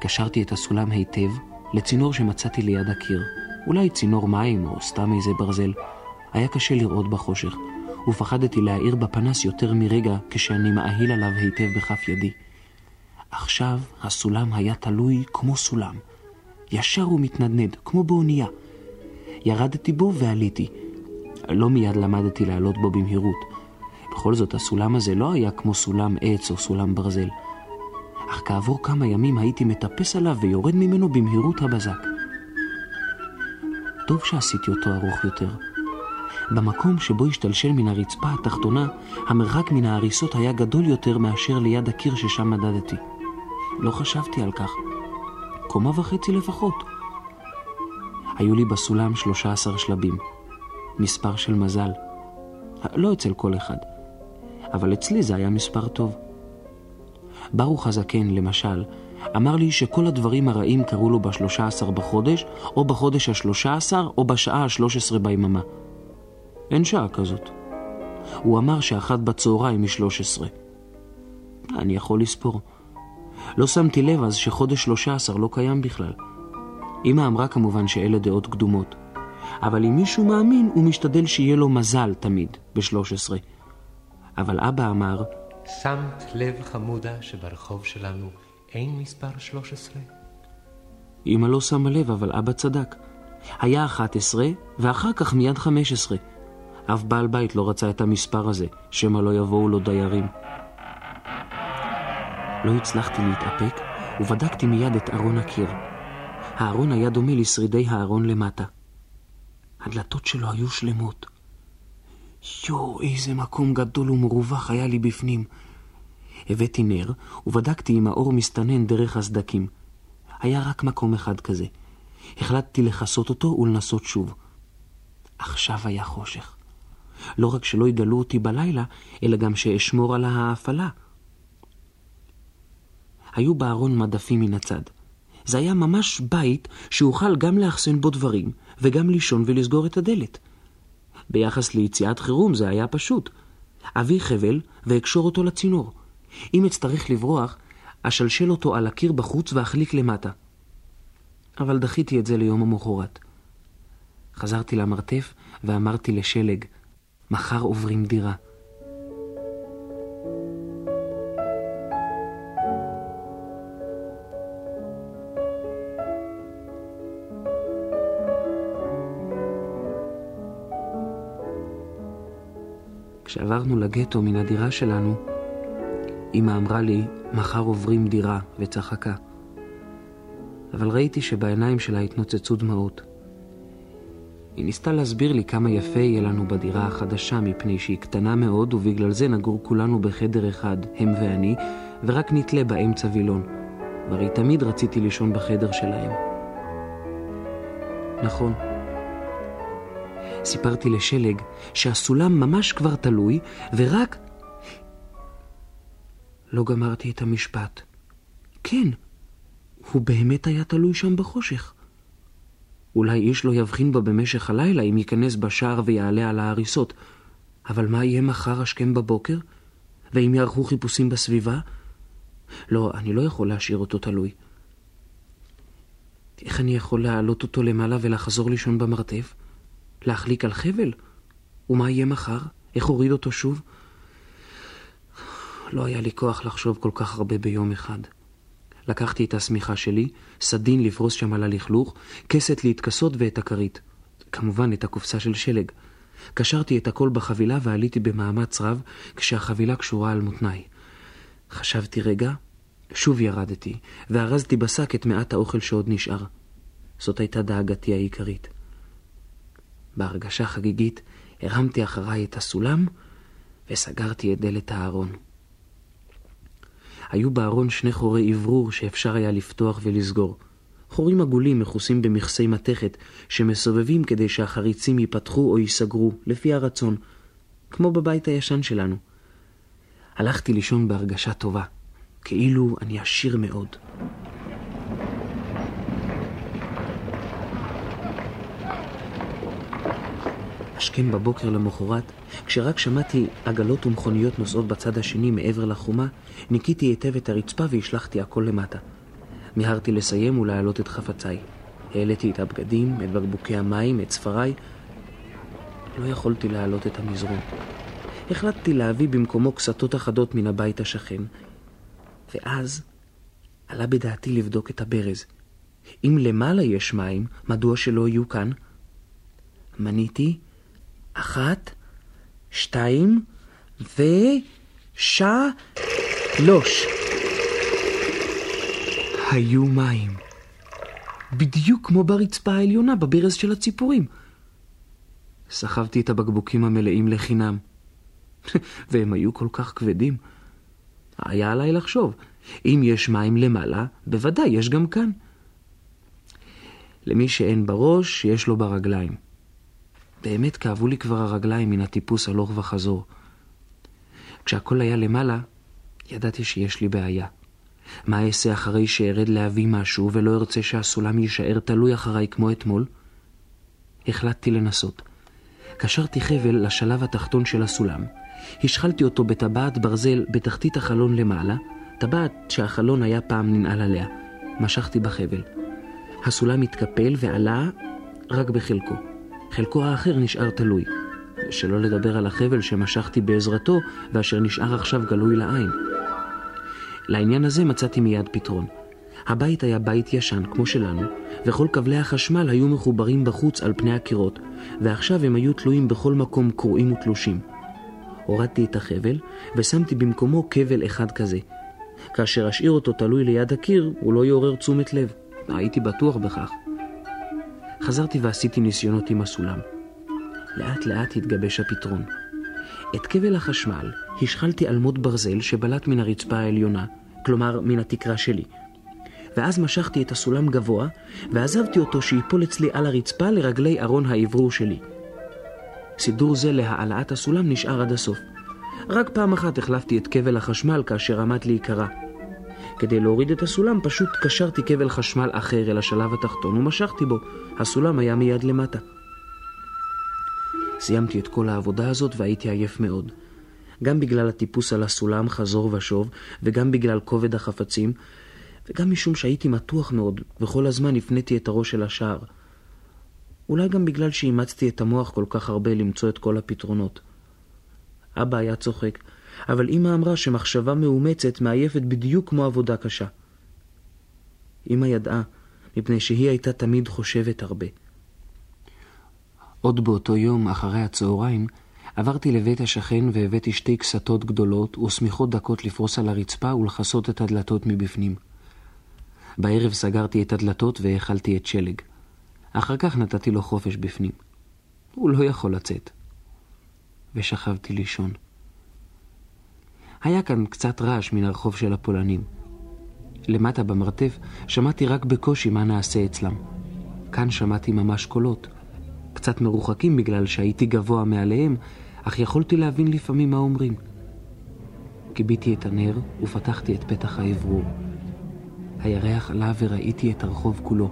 קשרתי את הסולם היטב לצינור שמצאתי ליד הקיר. אולי צינור מים או סתם איזה ברזל. היה קשה לראות בחושך, ופחדתי להאיר בפנס יותר מרגע כשאני מאהיל עליו היטב בכף ידי. עכשיו הסולם היה תלוי כמו סולם, ישר ומתנדנד, כמו באונייה. ירדתי בו ועליתי. לא מיד למדתי לעלות בו במהירות. בכל זאת, הסולם הזה לא היה כמו סולם עץ או סולם ברזל. אך כעבור כמה ימים הייתי מטפס עליו ויורד ממנו במהירות הבזק. טוב שעשיתי אותו ארוך יותר. במקום שבו השתלשל מן הרצפה התחתונה, המרחק מן ההריסות היה גדול יותר מאשר ליד הקיר ששם מדדתי. לא חשבתי על כך. קומה וחצי לפחות. היו לי בסולם 13 שלבים. מספר של מזל. לא אצל כל אחד, אבל אצלי זה היה מספר טוב. ברוך הזקן, למשל, אמר לי שכל הדברים הרעים קרו לו בשלושה עשר בחודש, או בחודש השלושה עשר, או בשעה השלוש עשרה ביממה. אין שעה כזאת. הוא אמר שאחת בצהריים היא שלוש עשרה. אני יכול לספור. לא שמתי לב אז שחודש שלושה עשר לא קיים בכלל. אמא אמרה כמובן שאלה דעות קדומות. אבל אם מישהו מאמין, הוא משתדל שיהיה לו מזל תמיד, בשלוש עשרה. אבל אבא אמר... שמת לב חמודה שברחוב שלנו אין מספר 13? אמא לא שמה לב, אבל אבא צדק. היה 11, ואחר כך מיד 15. אף בעל בית לא רצה את המספר הזה, שמא לא יבואו לו דיירים. לא הצלחתי להתאפק, ובדקתי מיד את ארון הקיר. הארון היה דומה לשרידי הארון למטה. הדלתות שלו היו שלמות. יואו, איזה מקום גדול ומרווח היה לי בפנים. הבאתי נר, ובדקתי אם האור מסתנן דרך הסדקים. היה רק מקום אחד כזה. החלטתי לכסות אותו ולנסות שוב. עכשיו היה חושך. לא רק שלא יגלו אותי בלילה, אלא גם שאשמור על ההאפלה. היו בארון מדפים מן הצד. זה היה ממש בית שאוכל גם לאחסן בו דברים, וגם לישון ולסגור את הדלת. ביחס ליציאת חירום זה היה פשוט. אביא חבל ואקשור אותו לצינור. אם אצטרך לברוח, אשלשל אותו על הקיר בחוץ ואחליק למטה. אבל דחיתי את זה ליום המחרת. חזרתי למרתף ואמרתי לשלג, מחר עוברים דירה. כשעברנו לגטו מן הדירה שלנו, אמא אמרה לי, מחר עוברים דירה, וצחקה. אבל ראיתי שבעיניים שלה התנוצצו דמעות. היא ניסתה להסביר לי כמה יפה יהיה לנו בדירה החדשה, מפני שהיא קטנה מאוד, ובגלל זה נגור כולנו בחדר אחד, הם ואני, ורק נתלה באמצע וילון. והרי תמיד רציתי לישון בחדר שלהם. נכון. סיפרתי לשלג שהסולם ממש כבר תלוי, ורק... לא גמרתי את המשפט. כן, הוא באמת היה תלוי שם בחושך. אולי איש לא יבחין בו במשך הלילה אם ייכנס בשער ויעלה על ההריסות. אבל מה יהיה מחר השכם בבוקר? ואם יערכו חיפושים בסביבה? לא, אני לא יכול להשאיר אותו תלוי. איך אני יכול להעלות אותו למעלה ולחזור לישון במרתף? להחליק על חבל? ומה יהיה מחר? איך אוריד אותו שוב? לא היה לי כוח לחשוב כל כך הרבה ביום אחד. לקחתי את השמיכה שלי, סדין לפרוס שם על הלכלוך, כסת להתכסות ואת הכרית. כמובן את הקופסה של שלג. קשרתי את הכל בחבילה ועליתי במאמץ רב כשהחבילה קשורה על מותניי. חשבתי רגע, שוב ירדתי, וארזתי בשק את מעט האוכל שעוד נשאר. זאת הייתה דאגתי העיקרית. בהרגשה חגיגית הרמתי אחריי את הסולם וסגרתי את דלת הארון. היו בארון שני חורי אוורור שאפשר היה לפתוח ולסגור. חורים עגולים מכוסים במכסי מתכת שמסובבים כדי שהחריצים ייפתחו או ייסגרו, לפי הרצון, כמו בבית הישן שלנו. הלכתי לישון בהרגשה טובה, כאילו אני עשיר מאוד. השכם בבוקר למחרת, כשרק שמעתי עגלות ומכוניות נוסעות בצד השני מעבר לחומה, ניקיתי היטב את הרצפה והשלכתי הכל למטה. מיהרתי לסיים ולהעלות את חפציי. העליתי את הבגדים, את בקבוקי המים, את ספריי. לא יכולתי להעלות את המזרון. החלטתי להביא במקומו קסתות אחדות מן הבית השכן. ואז עלה בדעתי לבדוק את הברז. אם למעלה יש מים, מדוע שלא יהיו כאן? מניתי אחת, שתיים, ושלוש. היו מים. בדיוק כמו ברצפה העליונה, בברז של הציפורים. סחבתי את הבקבוקים המלאים לחינם. והם היו כל כך כבדים. היה עליי לחשוב, אם יש מים למעלה, בוודאי יש גם כאן. למי שאין בראש, יש לו ברגליים. באמת כאבו לי כבר הרגליים מן הטיפוס הלוך וחזור. כשהכל היה למעלה, ידעתי שיש לי בעיה. מה אעשה אחרי שארד להביא משהו ולא ארצה שהסולם יישאר תלוי אחריי כמו אתמול? החלטתי לנסות. קשרתי חבל לשלב התחתון של הסולם, השחלתי אותו בטבעת ברזל בתחתית החלון למעלה, טבעת שהחלון היה פעם ננעל עליה. משכתי בחבל. הסולם התקפל ועלה רק בחלקו. חלקו האחר נשאר תלוי. שלא לדבר על החבל שמשכתי בעזרתו ואשר נשאר עכשיו גלוי לעין. לעניין הזה מצאתי מיד פתרון. הבית היה בית ישן, כמו שלנו, וכל כבלי החשמל היו מחוברים בחוץ על פני הקירות, ועכשיו הם היו תלויים בכל מקום קרועים ותלושים. הורדתי את החבל, ושמתי במקומו כבל אחד כזה. כאשר אשאיר אותו תלוי ליד הקיר, הוא לא יעורר תשומת לב. הייתי בטוח בכך. חזרתי ועשיתי ניסיונות עם הסולם. לאט לאט התגבש הפתרון. את כבל החשמל השחלתי על מוט ברזל שבלט מן הרצפה העליונה, כלומר מן התקרה שלי. ואז משכתי את הסולם גבוה, ועזבתי אותו שיפול אצלי על הרצפה לרגלי ארון האוורור שלי. סידור זה להעלאת הסולם נשאר עד הסוף. רק פעם אחת החלפתי את כבל החשמל כאשר עמד להיקרע. כדי להוריד את הסולם פשוט קשרתי כבל חשמל אחר אל השלב התחתון ומשכתי בו. הסולם היה מיד למטה. סיימתי את כל העבודה הזאת והייתי עייף מאוד. גם בגלל הטיפוס על הסולם חזור ושוב, וגם בגלל כובד החפצים, וגם משום שהייתי מתוח מאוד, וכל הזמן הפניתי את הראש אל השער. אולי גם בגלל שאימצתי את המוח כל כך הרבה למצוא את כל הפתרונות. אבא היה צוחק, אבל אמא אמרה שמחשבה מאומצת מעייפת בדיוק כמו עבודה קשה. אמא ידעה, מפני שהיא הייתה תמיד חושבת הרבה. עוד באותו יום, אחרי הצהריים, עברתי לבית השכן והבאתי שתי קסתות גדולות ושמיכות דקות לפרוס על הרצפה ולכסות את הדלתות מבפנים. בערב סגרתי את הדלתות והאכלתי את שלג. אחר כך נתתי לו חופש בפנים. הוא לא יכול לצאת. ושכבתי לישון. היה כאן קצת רעש מן הרחוב של הפולנים. למטה במרתף שמעתי רק בקושי מה נעשה אצלם. כאן שמעתי ממש קולות. קצת מרוחקים בגלל שהייתי גבוה מעליהם, אך יכולתי להבין לפעמים מה אומרים. כיביתי את הנר ופתחתי את פתח האוורור. הירח עלה וראיתי את הרחוב כולו,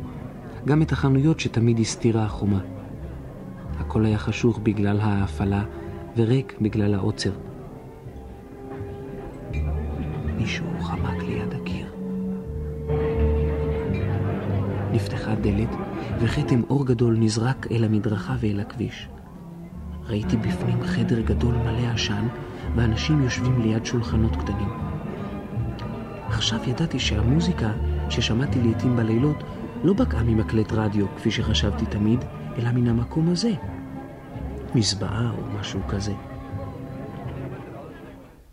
גם את החנויות שתמיד הסתירה החומה. הכל היה חשוך בגלל ההפעלה וריק בגלל העוצר. מישהו חמק ליד הקיר. נפתחה דלת, וכתם אור גדול נזרק אל המדרכה ואל הכביש. ראיתי בפנים חדר גדול מלא עשן, ואנשים יושבים ליד שולחנות קטנים. עכשיו ידעתי שהמוזיקה ששמעתי לעתים בלילות לא בקעה ממקלט רדיו, כפי שחשבתי תמיד, אלא מן המקום הזה. מזבעה או משהו כזה.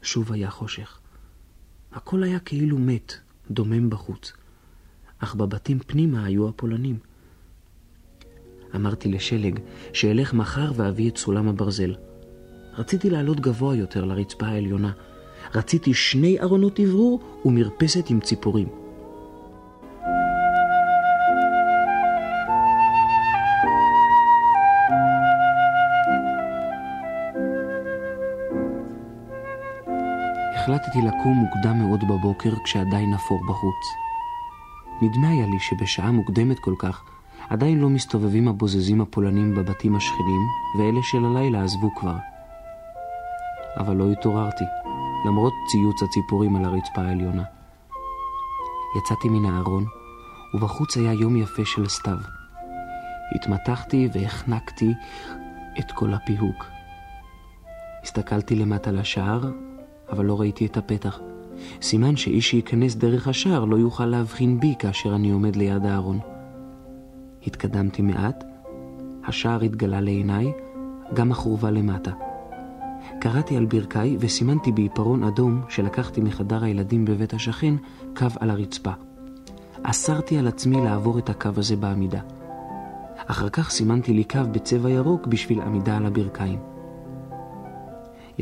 שוב היה חושך. הכל היה כאילו מת, דומם בחוץ. אך בבתים פנימה היו הפולנים. אמרתי לשלג שאלך מחר ואביא את סולם הברזל. רציתי לעלות גבוה יותר לרצפה העליונה. רציתי שני ארונות אוורור ומרפסת עם ציפורים. החלטתי לקום מוקדם מאוד בבוקר כשעדיין אפור בחוץ. נדמה היה לי שבשעה מוקדמת כל כך עדיין לא מסתובבים הבוזזים הפולנים בבתים השכנים, ואלה של הלילה עזבו כבר. אבל לא התעוררתי, למרות ציוץ הציפורים על הרצפה העליונה. יצאתי מן הארון, ובחוץ היה יום יפה של סתיו. התמתחתי והחנקתי את כל הפיהוק. הסתכלתי למטה לשער, אבל לא ראיתי את הפתח. סימן שאיש שייכנס דרך השער לא יוכל להבחין בי כאשר אני עומד ליד הארון. התקדמתי מעט, השער התגלה לעיניי, גם החורבה למטה. קראתי על ברכיי וסימנתי בעיפרון אדום שלקחתי מחדר הילדים בבית השכן קו על הרצפה. אסרתי על עצמי לעבור את הקו הזה בעמידה. אחר כך סימנתי לי קו בצבע ירוק בשביל עמידה על הברכיים.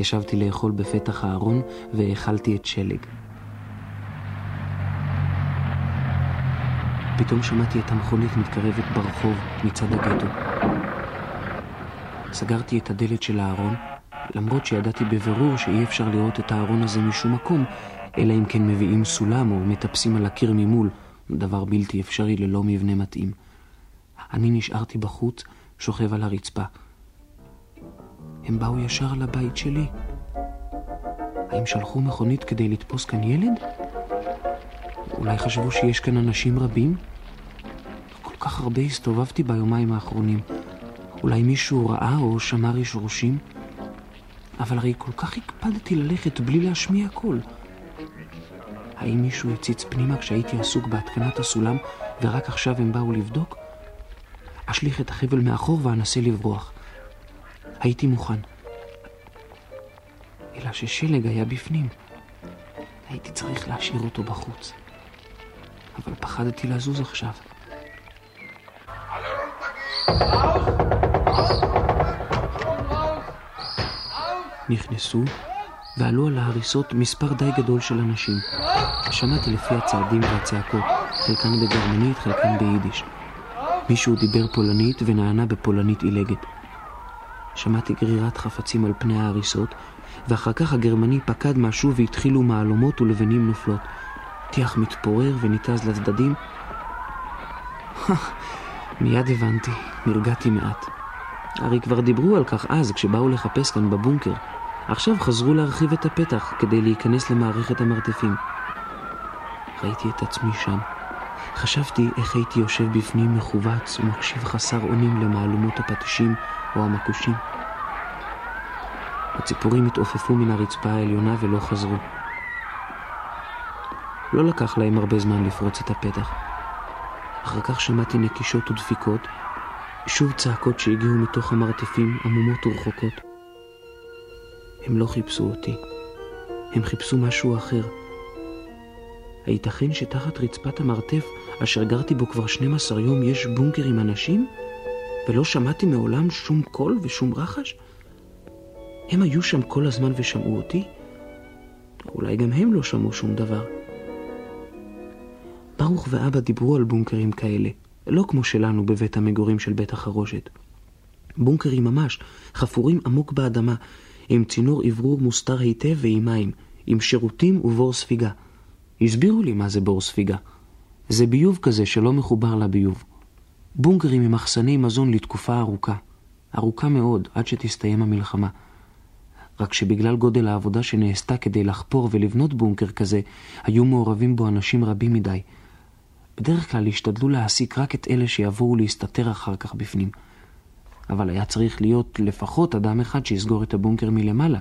ישבתי לאכול בפתח הארון והאכלתי את שלג. פתאום שמעתי את המכונית מתקרבת ברחוב מצד הגטו. סגרתי את הדלת של הארון, למרות שידעתי בבירור שאי אפשר לראות את הארון הזה משום מקום, אלא אם כן מביאים סולם או מטפסים על הקיר ממול, דבר בלתי אפשרי ללא מבנה מתאים. אני נשארתי בחוץ, שוכב על הרצפה. הם באו ישר לבית שלי. האם שלחו מכונית כדי לתפוס כאן ילד? אולי חשבו שיש כאן אנשים רבים? כל כך הרבה הסתובבתי ביומיים האחרונים. אולי מישהו ראה או שמע רשרושים? אבל הרי כל כך הקפדתי ללכת בלי להשמיע קול. האם מישהו הציץ פנימה כשהייתי עסוק בהתקנת הסולם ורק עכשיו הם באו לבדוק? אשליך את החבל מאחור ואנסה לברוח. הייתי מוכן. אלא ששלג היה בפנים. הייתי צריך להשאיר אותו בחוץ. אבל פחדתי לזוז עכשיו. נכנסו ועלו על ההריסות מספר די גדול של אנשים. שמעתי לפי הצעדים והצעקות, חלקן בגרמנית, חלקן ביידיש. מישהו דיבר פולנית ונענה בפולנית עילגת. שמעתי גרירת חפצים על פני ההריסות, ואחר כך הגרמני פקד משהו והתחילו מהלומות ולבנים נופלות. טיח מתפורר וניתז לצדדים. מיד הבנתי, נרגעתי מעט. הרי כבר דיברו על כך אז, כשבאו לחפש כאן בבונקר. עכשיו חזרו להרחיב את הפתח כדי להיכנס למערכת המרתפים. ראיתי את עצמי שם. חשבתי איך הייתי יושב בפנים מכווץ ומקשיב חסר אונים למהלומות הפטישים או המקושים. הציפורים התעופפו מן הרצפה העליונה ולא חזרו. לא לקח להם הרבה זמן לפרוץ את הפתח. אחר כך שמעתי נקישות ודפיקות, שוב צעקות שהגיעו מתוך המרתפים עמומות ורחוקות. הם לא חיפשו אותי, הם חיפשו משהו אחר. הייתכן שתחת רצפת המרתף, אשר גרתי בו כבר 12 יום, יש בונקר עם אנשים? ולא שמעתי מעולם שום קול ושום רחש? הם היו שם כל הזמן ושמעו אותי? אולי גם הם לא שמעו שום דבר. ברוך ואבא דיברו על בונקרים כאלה, לא כמו שלנו בבית המגורים של בית החרושת. בונקרים ממש, חפורים עמוק באדמה, עם צינור אוורור מוסתר היטב ועם מים, עם שירותים ובור ספיגה. הסבירו לי מה זה בור ספיגה. זה ביוב כזה שלא מחובר לביוב. בונקרים עם מחסני מזון לתקופה ארוכה. ארוכה מאוד, עד שתסתיים המלחמה. רק שבגלל גודל העבודה שנעשתה כדי לחפור ולבנות בונקר כזה, היו מעורבים בו אנשים רבים מדי. בדרך כלל השתדלו להעסיק רק את אלה שיבואו להסתתר אחר כך בפנים. אבל היה צריך להיות לפחות אדם אחד שיסגור את הבונקר מלמעלה.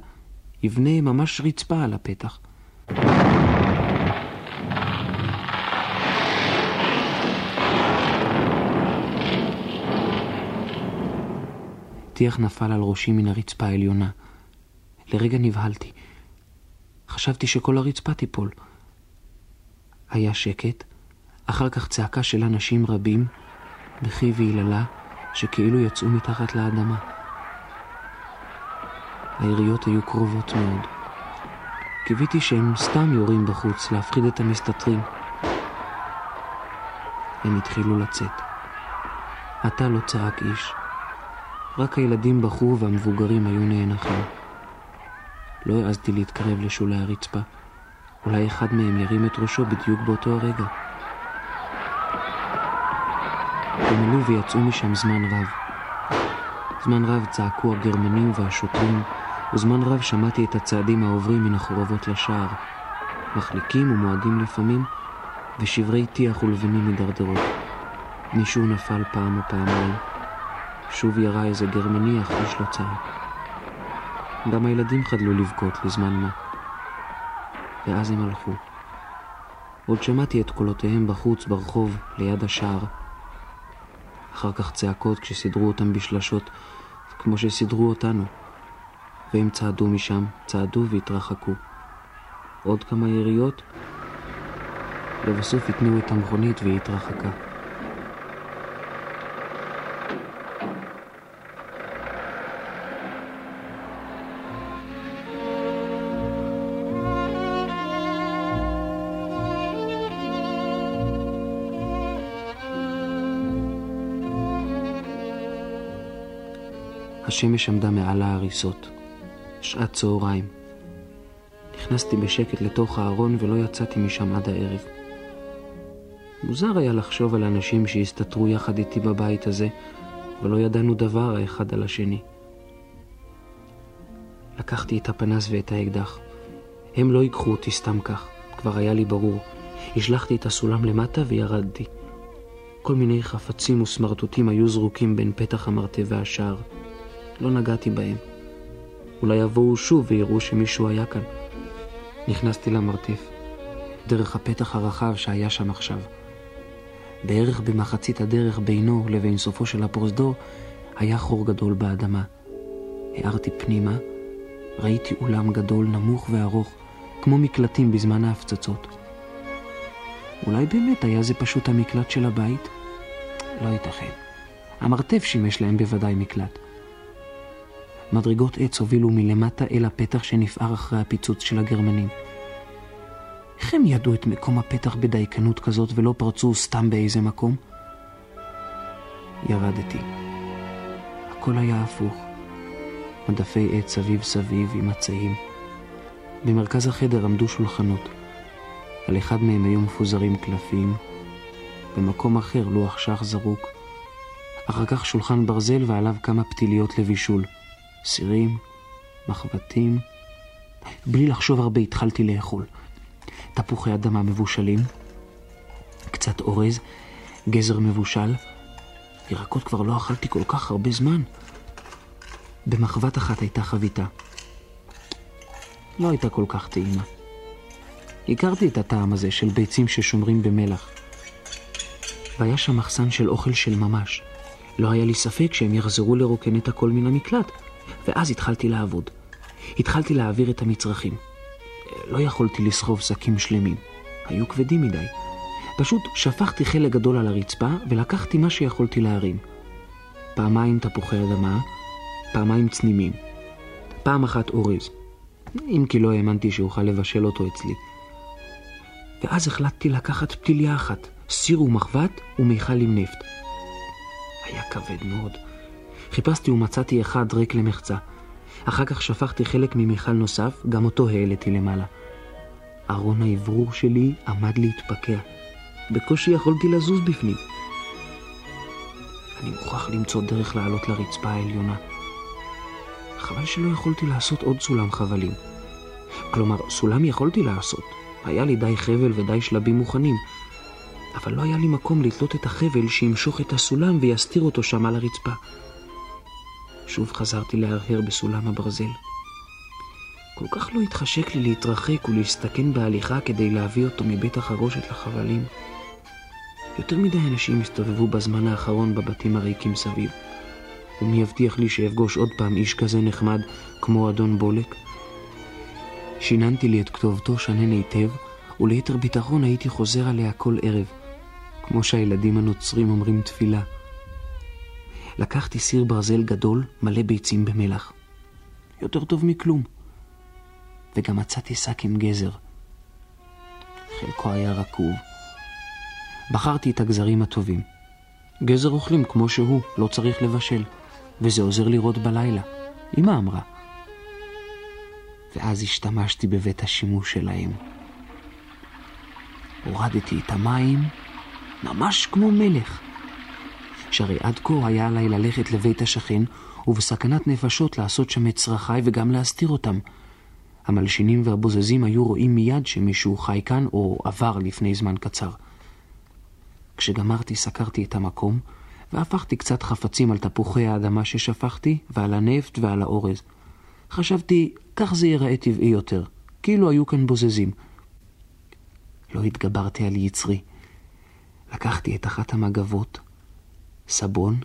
יבנה ממש רצפה על הפתח. טיח נפל על ראשי מן הרצפה העליונה. לרגע נבהלתי. חשבתי שכל הרצפה תיפול. היה שקט, אחר כך צעקה של אנשים רבים, בכי ויללה, שכאילו יצאו מתחת לאדמה. היריות היו קרובות מאוד. קיוויתי שהם סתם יורים בחוץ להפחיד את המסתתרים. הם התחילו לצאת. עתה לא צעק איש. רק הילדים בכו והמבוגרים היו נאנחים. לא העזתי להתקרב לשולי הרצפה. אולי אחד מהם ירים את ראשו בדיוק באותו הרגע. הם עלו ויצאו משם זמן רב. זמן רב צעקו הגרמנים והשוטרים, וזמן רב שמעתי את הצעדים העוברים מן החורבות לשער, מחליקים ומועדים לפעמים, ושברי טיח ולבנים מדרדרות. מישהו נפל פעם או פעמיים. שוב ירה איזה גרמני, אך איש לא צעק. גם הילדים חדלו לבכות לזמן מה. ואז הם הלכו. עוד שמעתי את קולותיהם בחוץ ברחוב, ליד השער. אחר כך צעקות כשסידרו אותם בשלשות, כמו שסידרו אותנו. והם צעדו משם, צעדו והתרחקו. עוד כמה יריות, לבסוף התניעו את המכונית והיא התרחקה. השמש עמדה מעל ההריסות. שעת צהריים. נכנסתי בשקט לתוך הארון ולא יצאתי משם עד הערב. מוזר היה לחשוב על אנשים שהסתתרו יחד איתי בבית הזה, ולא ידענו דבר האחד על השני. לקחתי את הפנס ואת האקדח. הם לא ייקחו אותי סתם כך, כבר היה לי ברור. השלכתי את הסולם למטה וירדתי. כל מיני חפצים וסמרטוטים היו זרוקים בין פתח המרתף והשער. לא נגעתי בהם. אולי יבואו שוב ויראו שמישהו היה כאן. נכנסתי למרתף. דרך הפתח הרחב שהיה שם עכשיו. בערך במחצית הדרך בינו לבין סופו של הפרוזדור היה חור גדול באדמה. הארתי פנימה, ראיתי אולם גדול, נמוך וארוך, כמו מקלטים בזמן ההפצצות. אולי באמת היה זה פשוט המקלט של הבית? לא ייתכן. המרתף שימש להם בוודאי מקלט. מדרגות עץ הובילו מלמטה אל הפתח שנפער אחרי הפיצוץ של הגרמנים. איך הם ידעו את מקום הפתח בדייקנות כזאת ולא פרצו סתם באיזה מקום? ירדתי. הכל היה הפוך. מדפי עץ סביב סביב עם מצעים. במרכז החדר עמדו שולחנות. על אחד מהם היו מפוזרים קלפים, במקום אחר לוח שח זרוק. אחר כך שולחן ברזל ועליו כמה פתיליות לבישול. סירים, מחבטים. בלי לחשוב הרבה התחלתי לאכול. תפוחי אדמה מבושלים, קצת אורז, גזר מבושל. ירקות כבר לא אכלתי כל כך הרבה זמן. במחבת אחת הייתה חביתה. לא הייתה כל כך טעימה. הכרתי את הטעם הזה של ביצים ששומרים במלח. והיה שם מחסן של אוכל של ממש. לא היה לי ספק שהם יחזרו לרוקן את הכל מן המקלט, ואז התחלתי לעבוד. התחלתי להעביר את המצרכים. לא יכולתי לסחוב שקים שלמים, היו כבדים מדי. פשוט שפכתי חלק גדול על הרצפה ולקחתי מה שיכולתי להרים. פעמיים תפוחי אדמה, פעמיים צנימים. פעם אחת אורז, אם כי לא האמנתי שאוכל לבשל אותו אצלי. ואז החלטתי לקחת פתיליה אחת, סיר ומחבת ומיכל עם נפט. היה כבד מאוד. חיפשתי ומצאתי אחד ריק למחצה. אחר כך שפכתי חלק ממיכל נוסף, גם אותו העליתי למעלה. ארון האוורור שלי עמד להתפקע. בקושי יכולתי לזוז בפנים. אני מוכרח למצוא דרך לעלות לרצפה העליונה. חבל שלא יכולתי לעשות עוד סולם חבלים. כלומר, סולם יכולתי לעשות. היה לי די חבל ודי שלבים מוכנים. אבל לא היה לי מקום לתלות את החבל שימשוך את הסולם ויסתיר אותו שם על הרצפה. שוב חזרתי להרהר בסולם הברזל. כל כך לא התחשק לי להתרחק ולהסתכן בהליכה כדי להביא אותו מבית החרושת לחבלים. יותר מדי אנשים הסתובבו בזמן האחרון בבתים הריקים סביב. ומי יבטיח לי שאפגוש עוד פעם איש כזה נחמד כמו אדון בולק? שיננתי לי את כתובתו שנן היטב, וליתר ביטחון הייתי חוזר עליה כל ערב, כמו שהילדים הנוצרים אומרים תפילה. לקחתי סיר ברזל גדול מלא ביצים במלח. יותר טוב מכלום. וגם מצאתי שק עם גזר. חלקו היה רקוב. בחרתי את הגזרים הטובים. גזר אוכלים כמו שהוא, לא צריך לבשל, וזה עוזר לראות בלילה. אמא אמרה. ואז השתמשתי בבית השימוש שלהם. הורדתי את המים ממש כמו מלך. שהרי עד כה היה עליי ללכת לבית השכן, ובסכנת נפשות לעשות שם את צרכיי וגם להסתיר אותם. המלשינים והבוזזים היו רואים מיד שמישהו חי כאן או עבר לפני זמן קצר. כשגמרתי סקרתי את המקום, והפכתי קצת חפצים על תפוחי האדמה ששפכתי, ועל הנפט ועל האורז. חשבתי, כך זה ייראה טבעי יותר, כאילו היו כאן בוזזים. לא התגברתי על יצרי. לקחתי את אחת המגבות, סבון,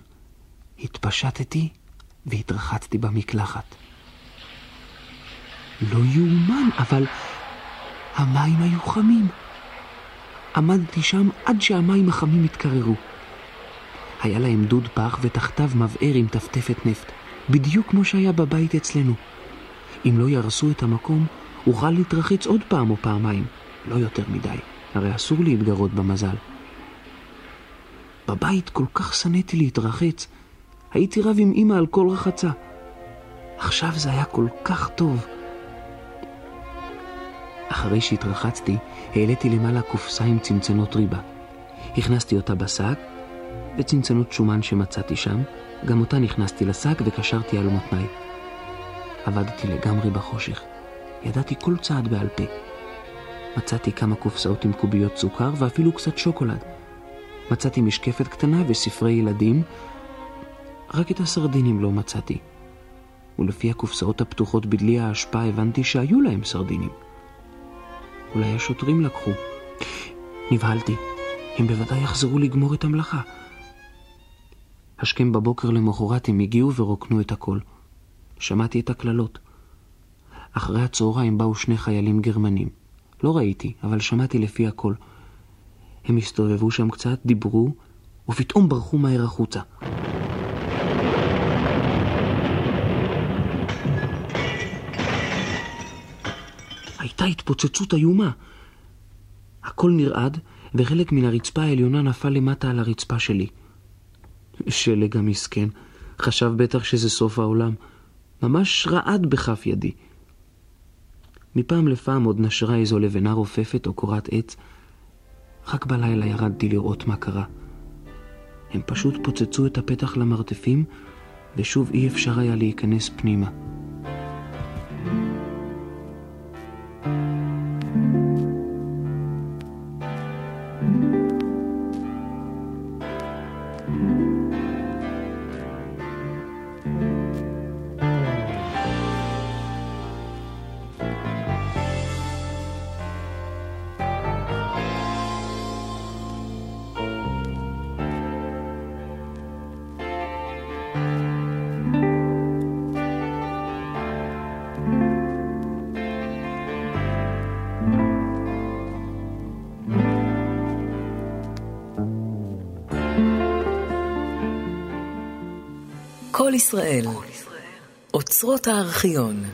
התפשטתי והתרחצתי במקלחת. לא יאומן, אבל המים היו חמים. עמדתי שם עד שהמים החמים התקררו. היה להם דוד פח ותחתיו מבער עם טפטפת נפט, בדיוק כמו שהיה בבית אצלנו. אם לא יהרסו את המקום, אוכל להתרחץ עוד פעם או פעמיים, לא יותר מדי, הרי אסור להתגרות במזל. בבית כל כך שנאתי להתרחץ, הייתי רב עם אמא על כל רחצה. עכשיו זה היה כל כך טוב. אחרי שהתרחצתי, העליתי למעלה קופסה עם צנצנות ריבה. הכנסתי אותה בשק, וצנצנות שומן שמצאתי שם, גם אותה נכנסתי לשק וקשרתי על מותניי. עבדתי לגמרי בחושך. ידעתי כל צעד בעל פה. מצאתי כמה קופסאות עם קוביות סוכר ואפילו קצת שוקולד. מצאתי משקפת קטנה וספרי ילדים, רק את הסרדינים לא מצאתי. ולפי הקופסאות הפתוחות בדלי האשפה הבנתי שהיו להם סרדינים. אולי השוטרים לקחו. נבהלתי. הם בוודאי יחזרו לגמור את המלאכה. השכם בבוקר למחרת הם הגיעו ורוקנו את הכל. שמעתי את הקללות. אחרי הצהריים באו שני חיילים גרמנים. לא ראיתי, אבל שמעתי לפי הכל. הם הסתובבו שם קצת, דיברו, ופתאום ברחו מהר החוצה. הייתה התפוצצות איומה. הכל נרעד, וחלק מן הרצפה העליונה נפל למטה על הרצפה שלי. שלג המסכן, חשב בטח שזה סוף העולם. ממש רעד בכף ידי. מפעם לפעם עוד נשרה איזו לבנה רופפת או קורת עץ. רק בלילה ירדתי לראות מה קרה. הם פשוט פוצצו את הפתח למרתפים, ושוב אי אפשר היה להיכנס פנימה. ישראל, אוצרות הארכיון.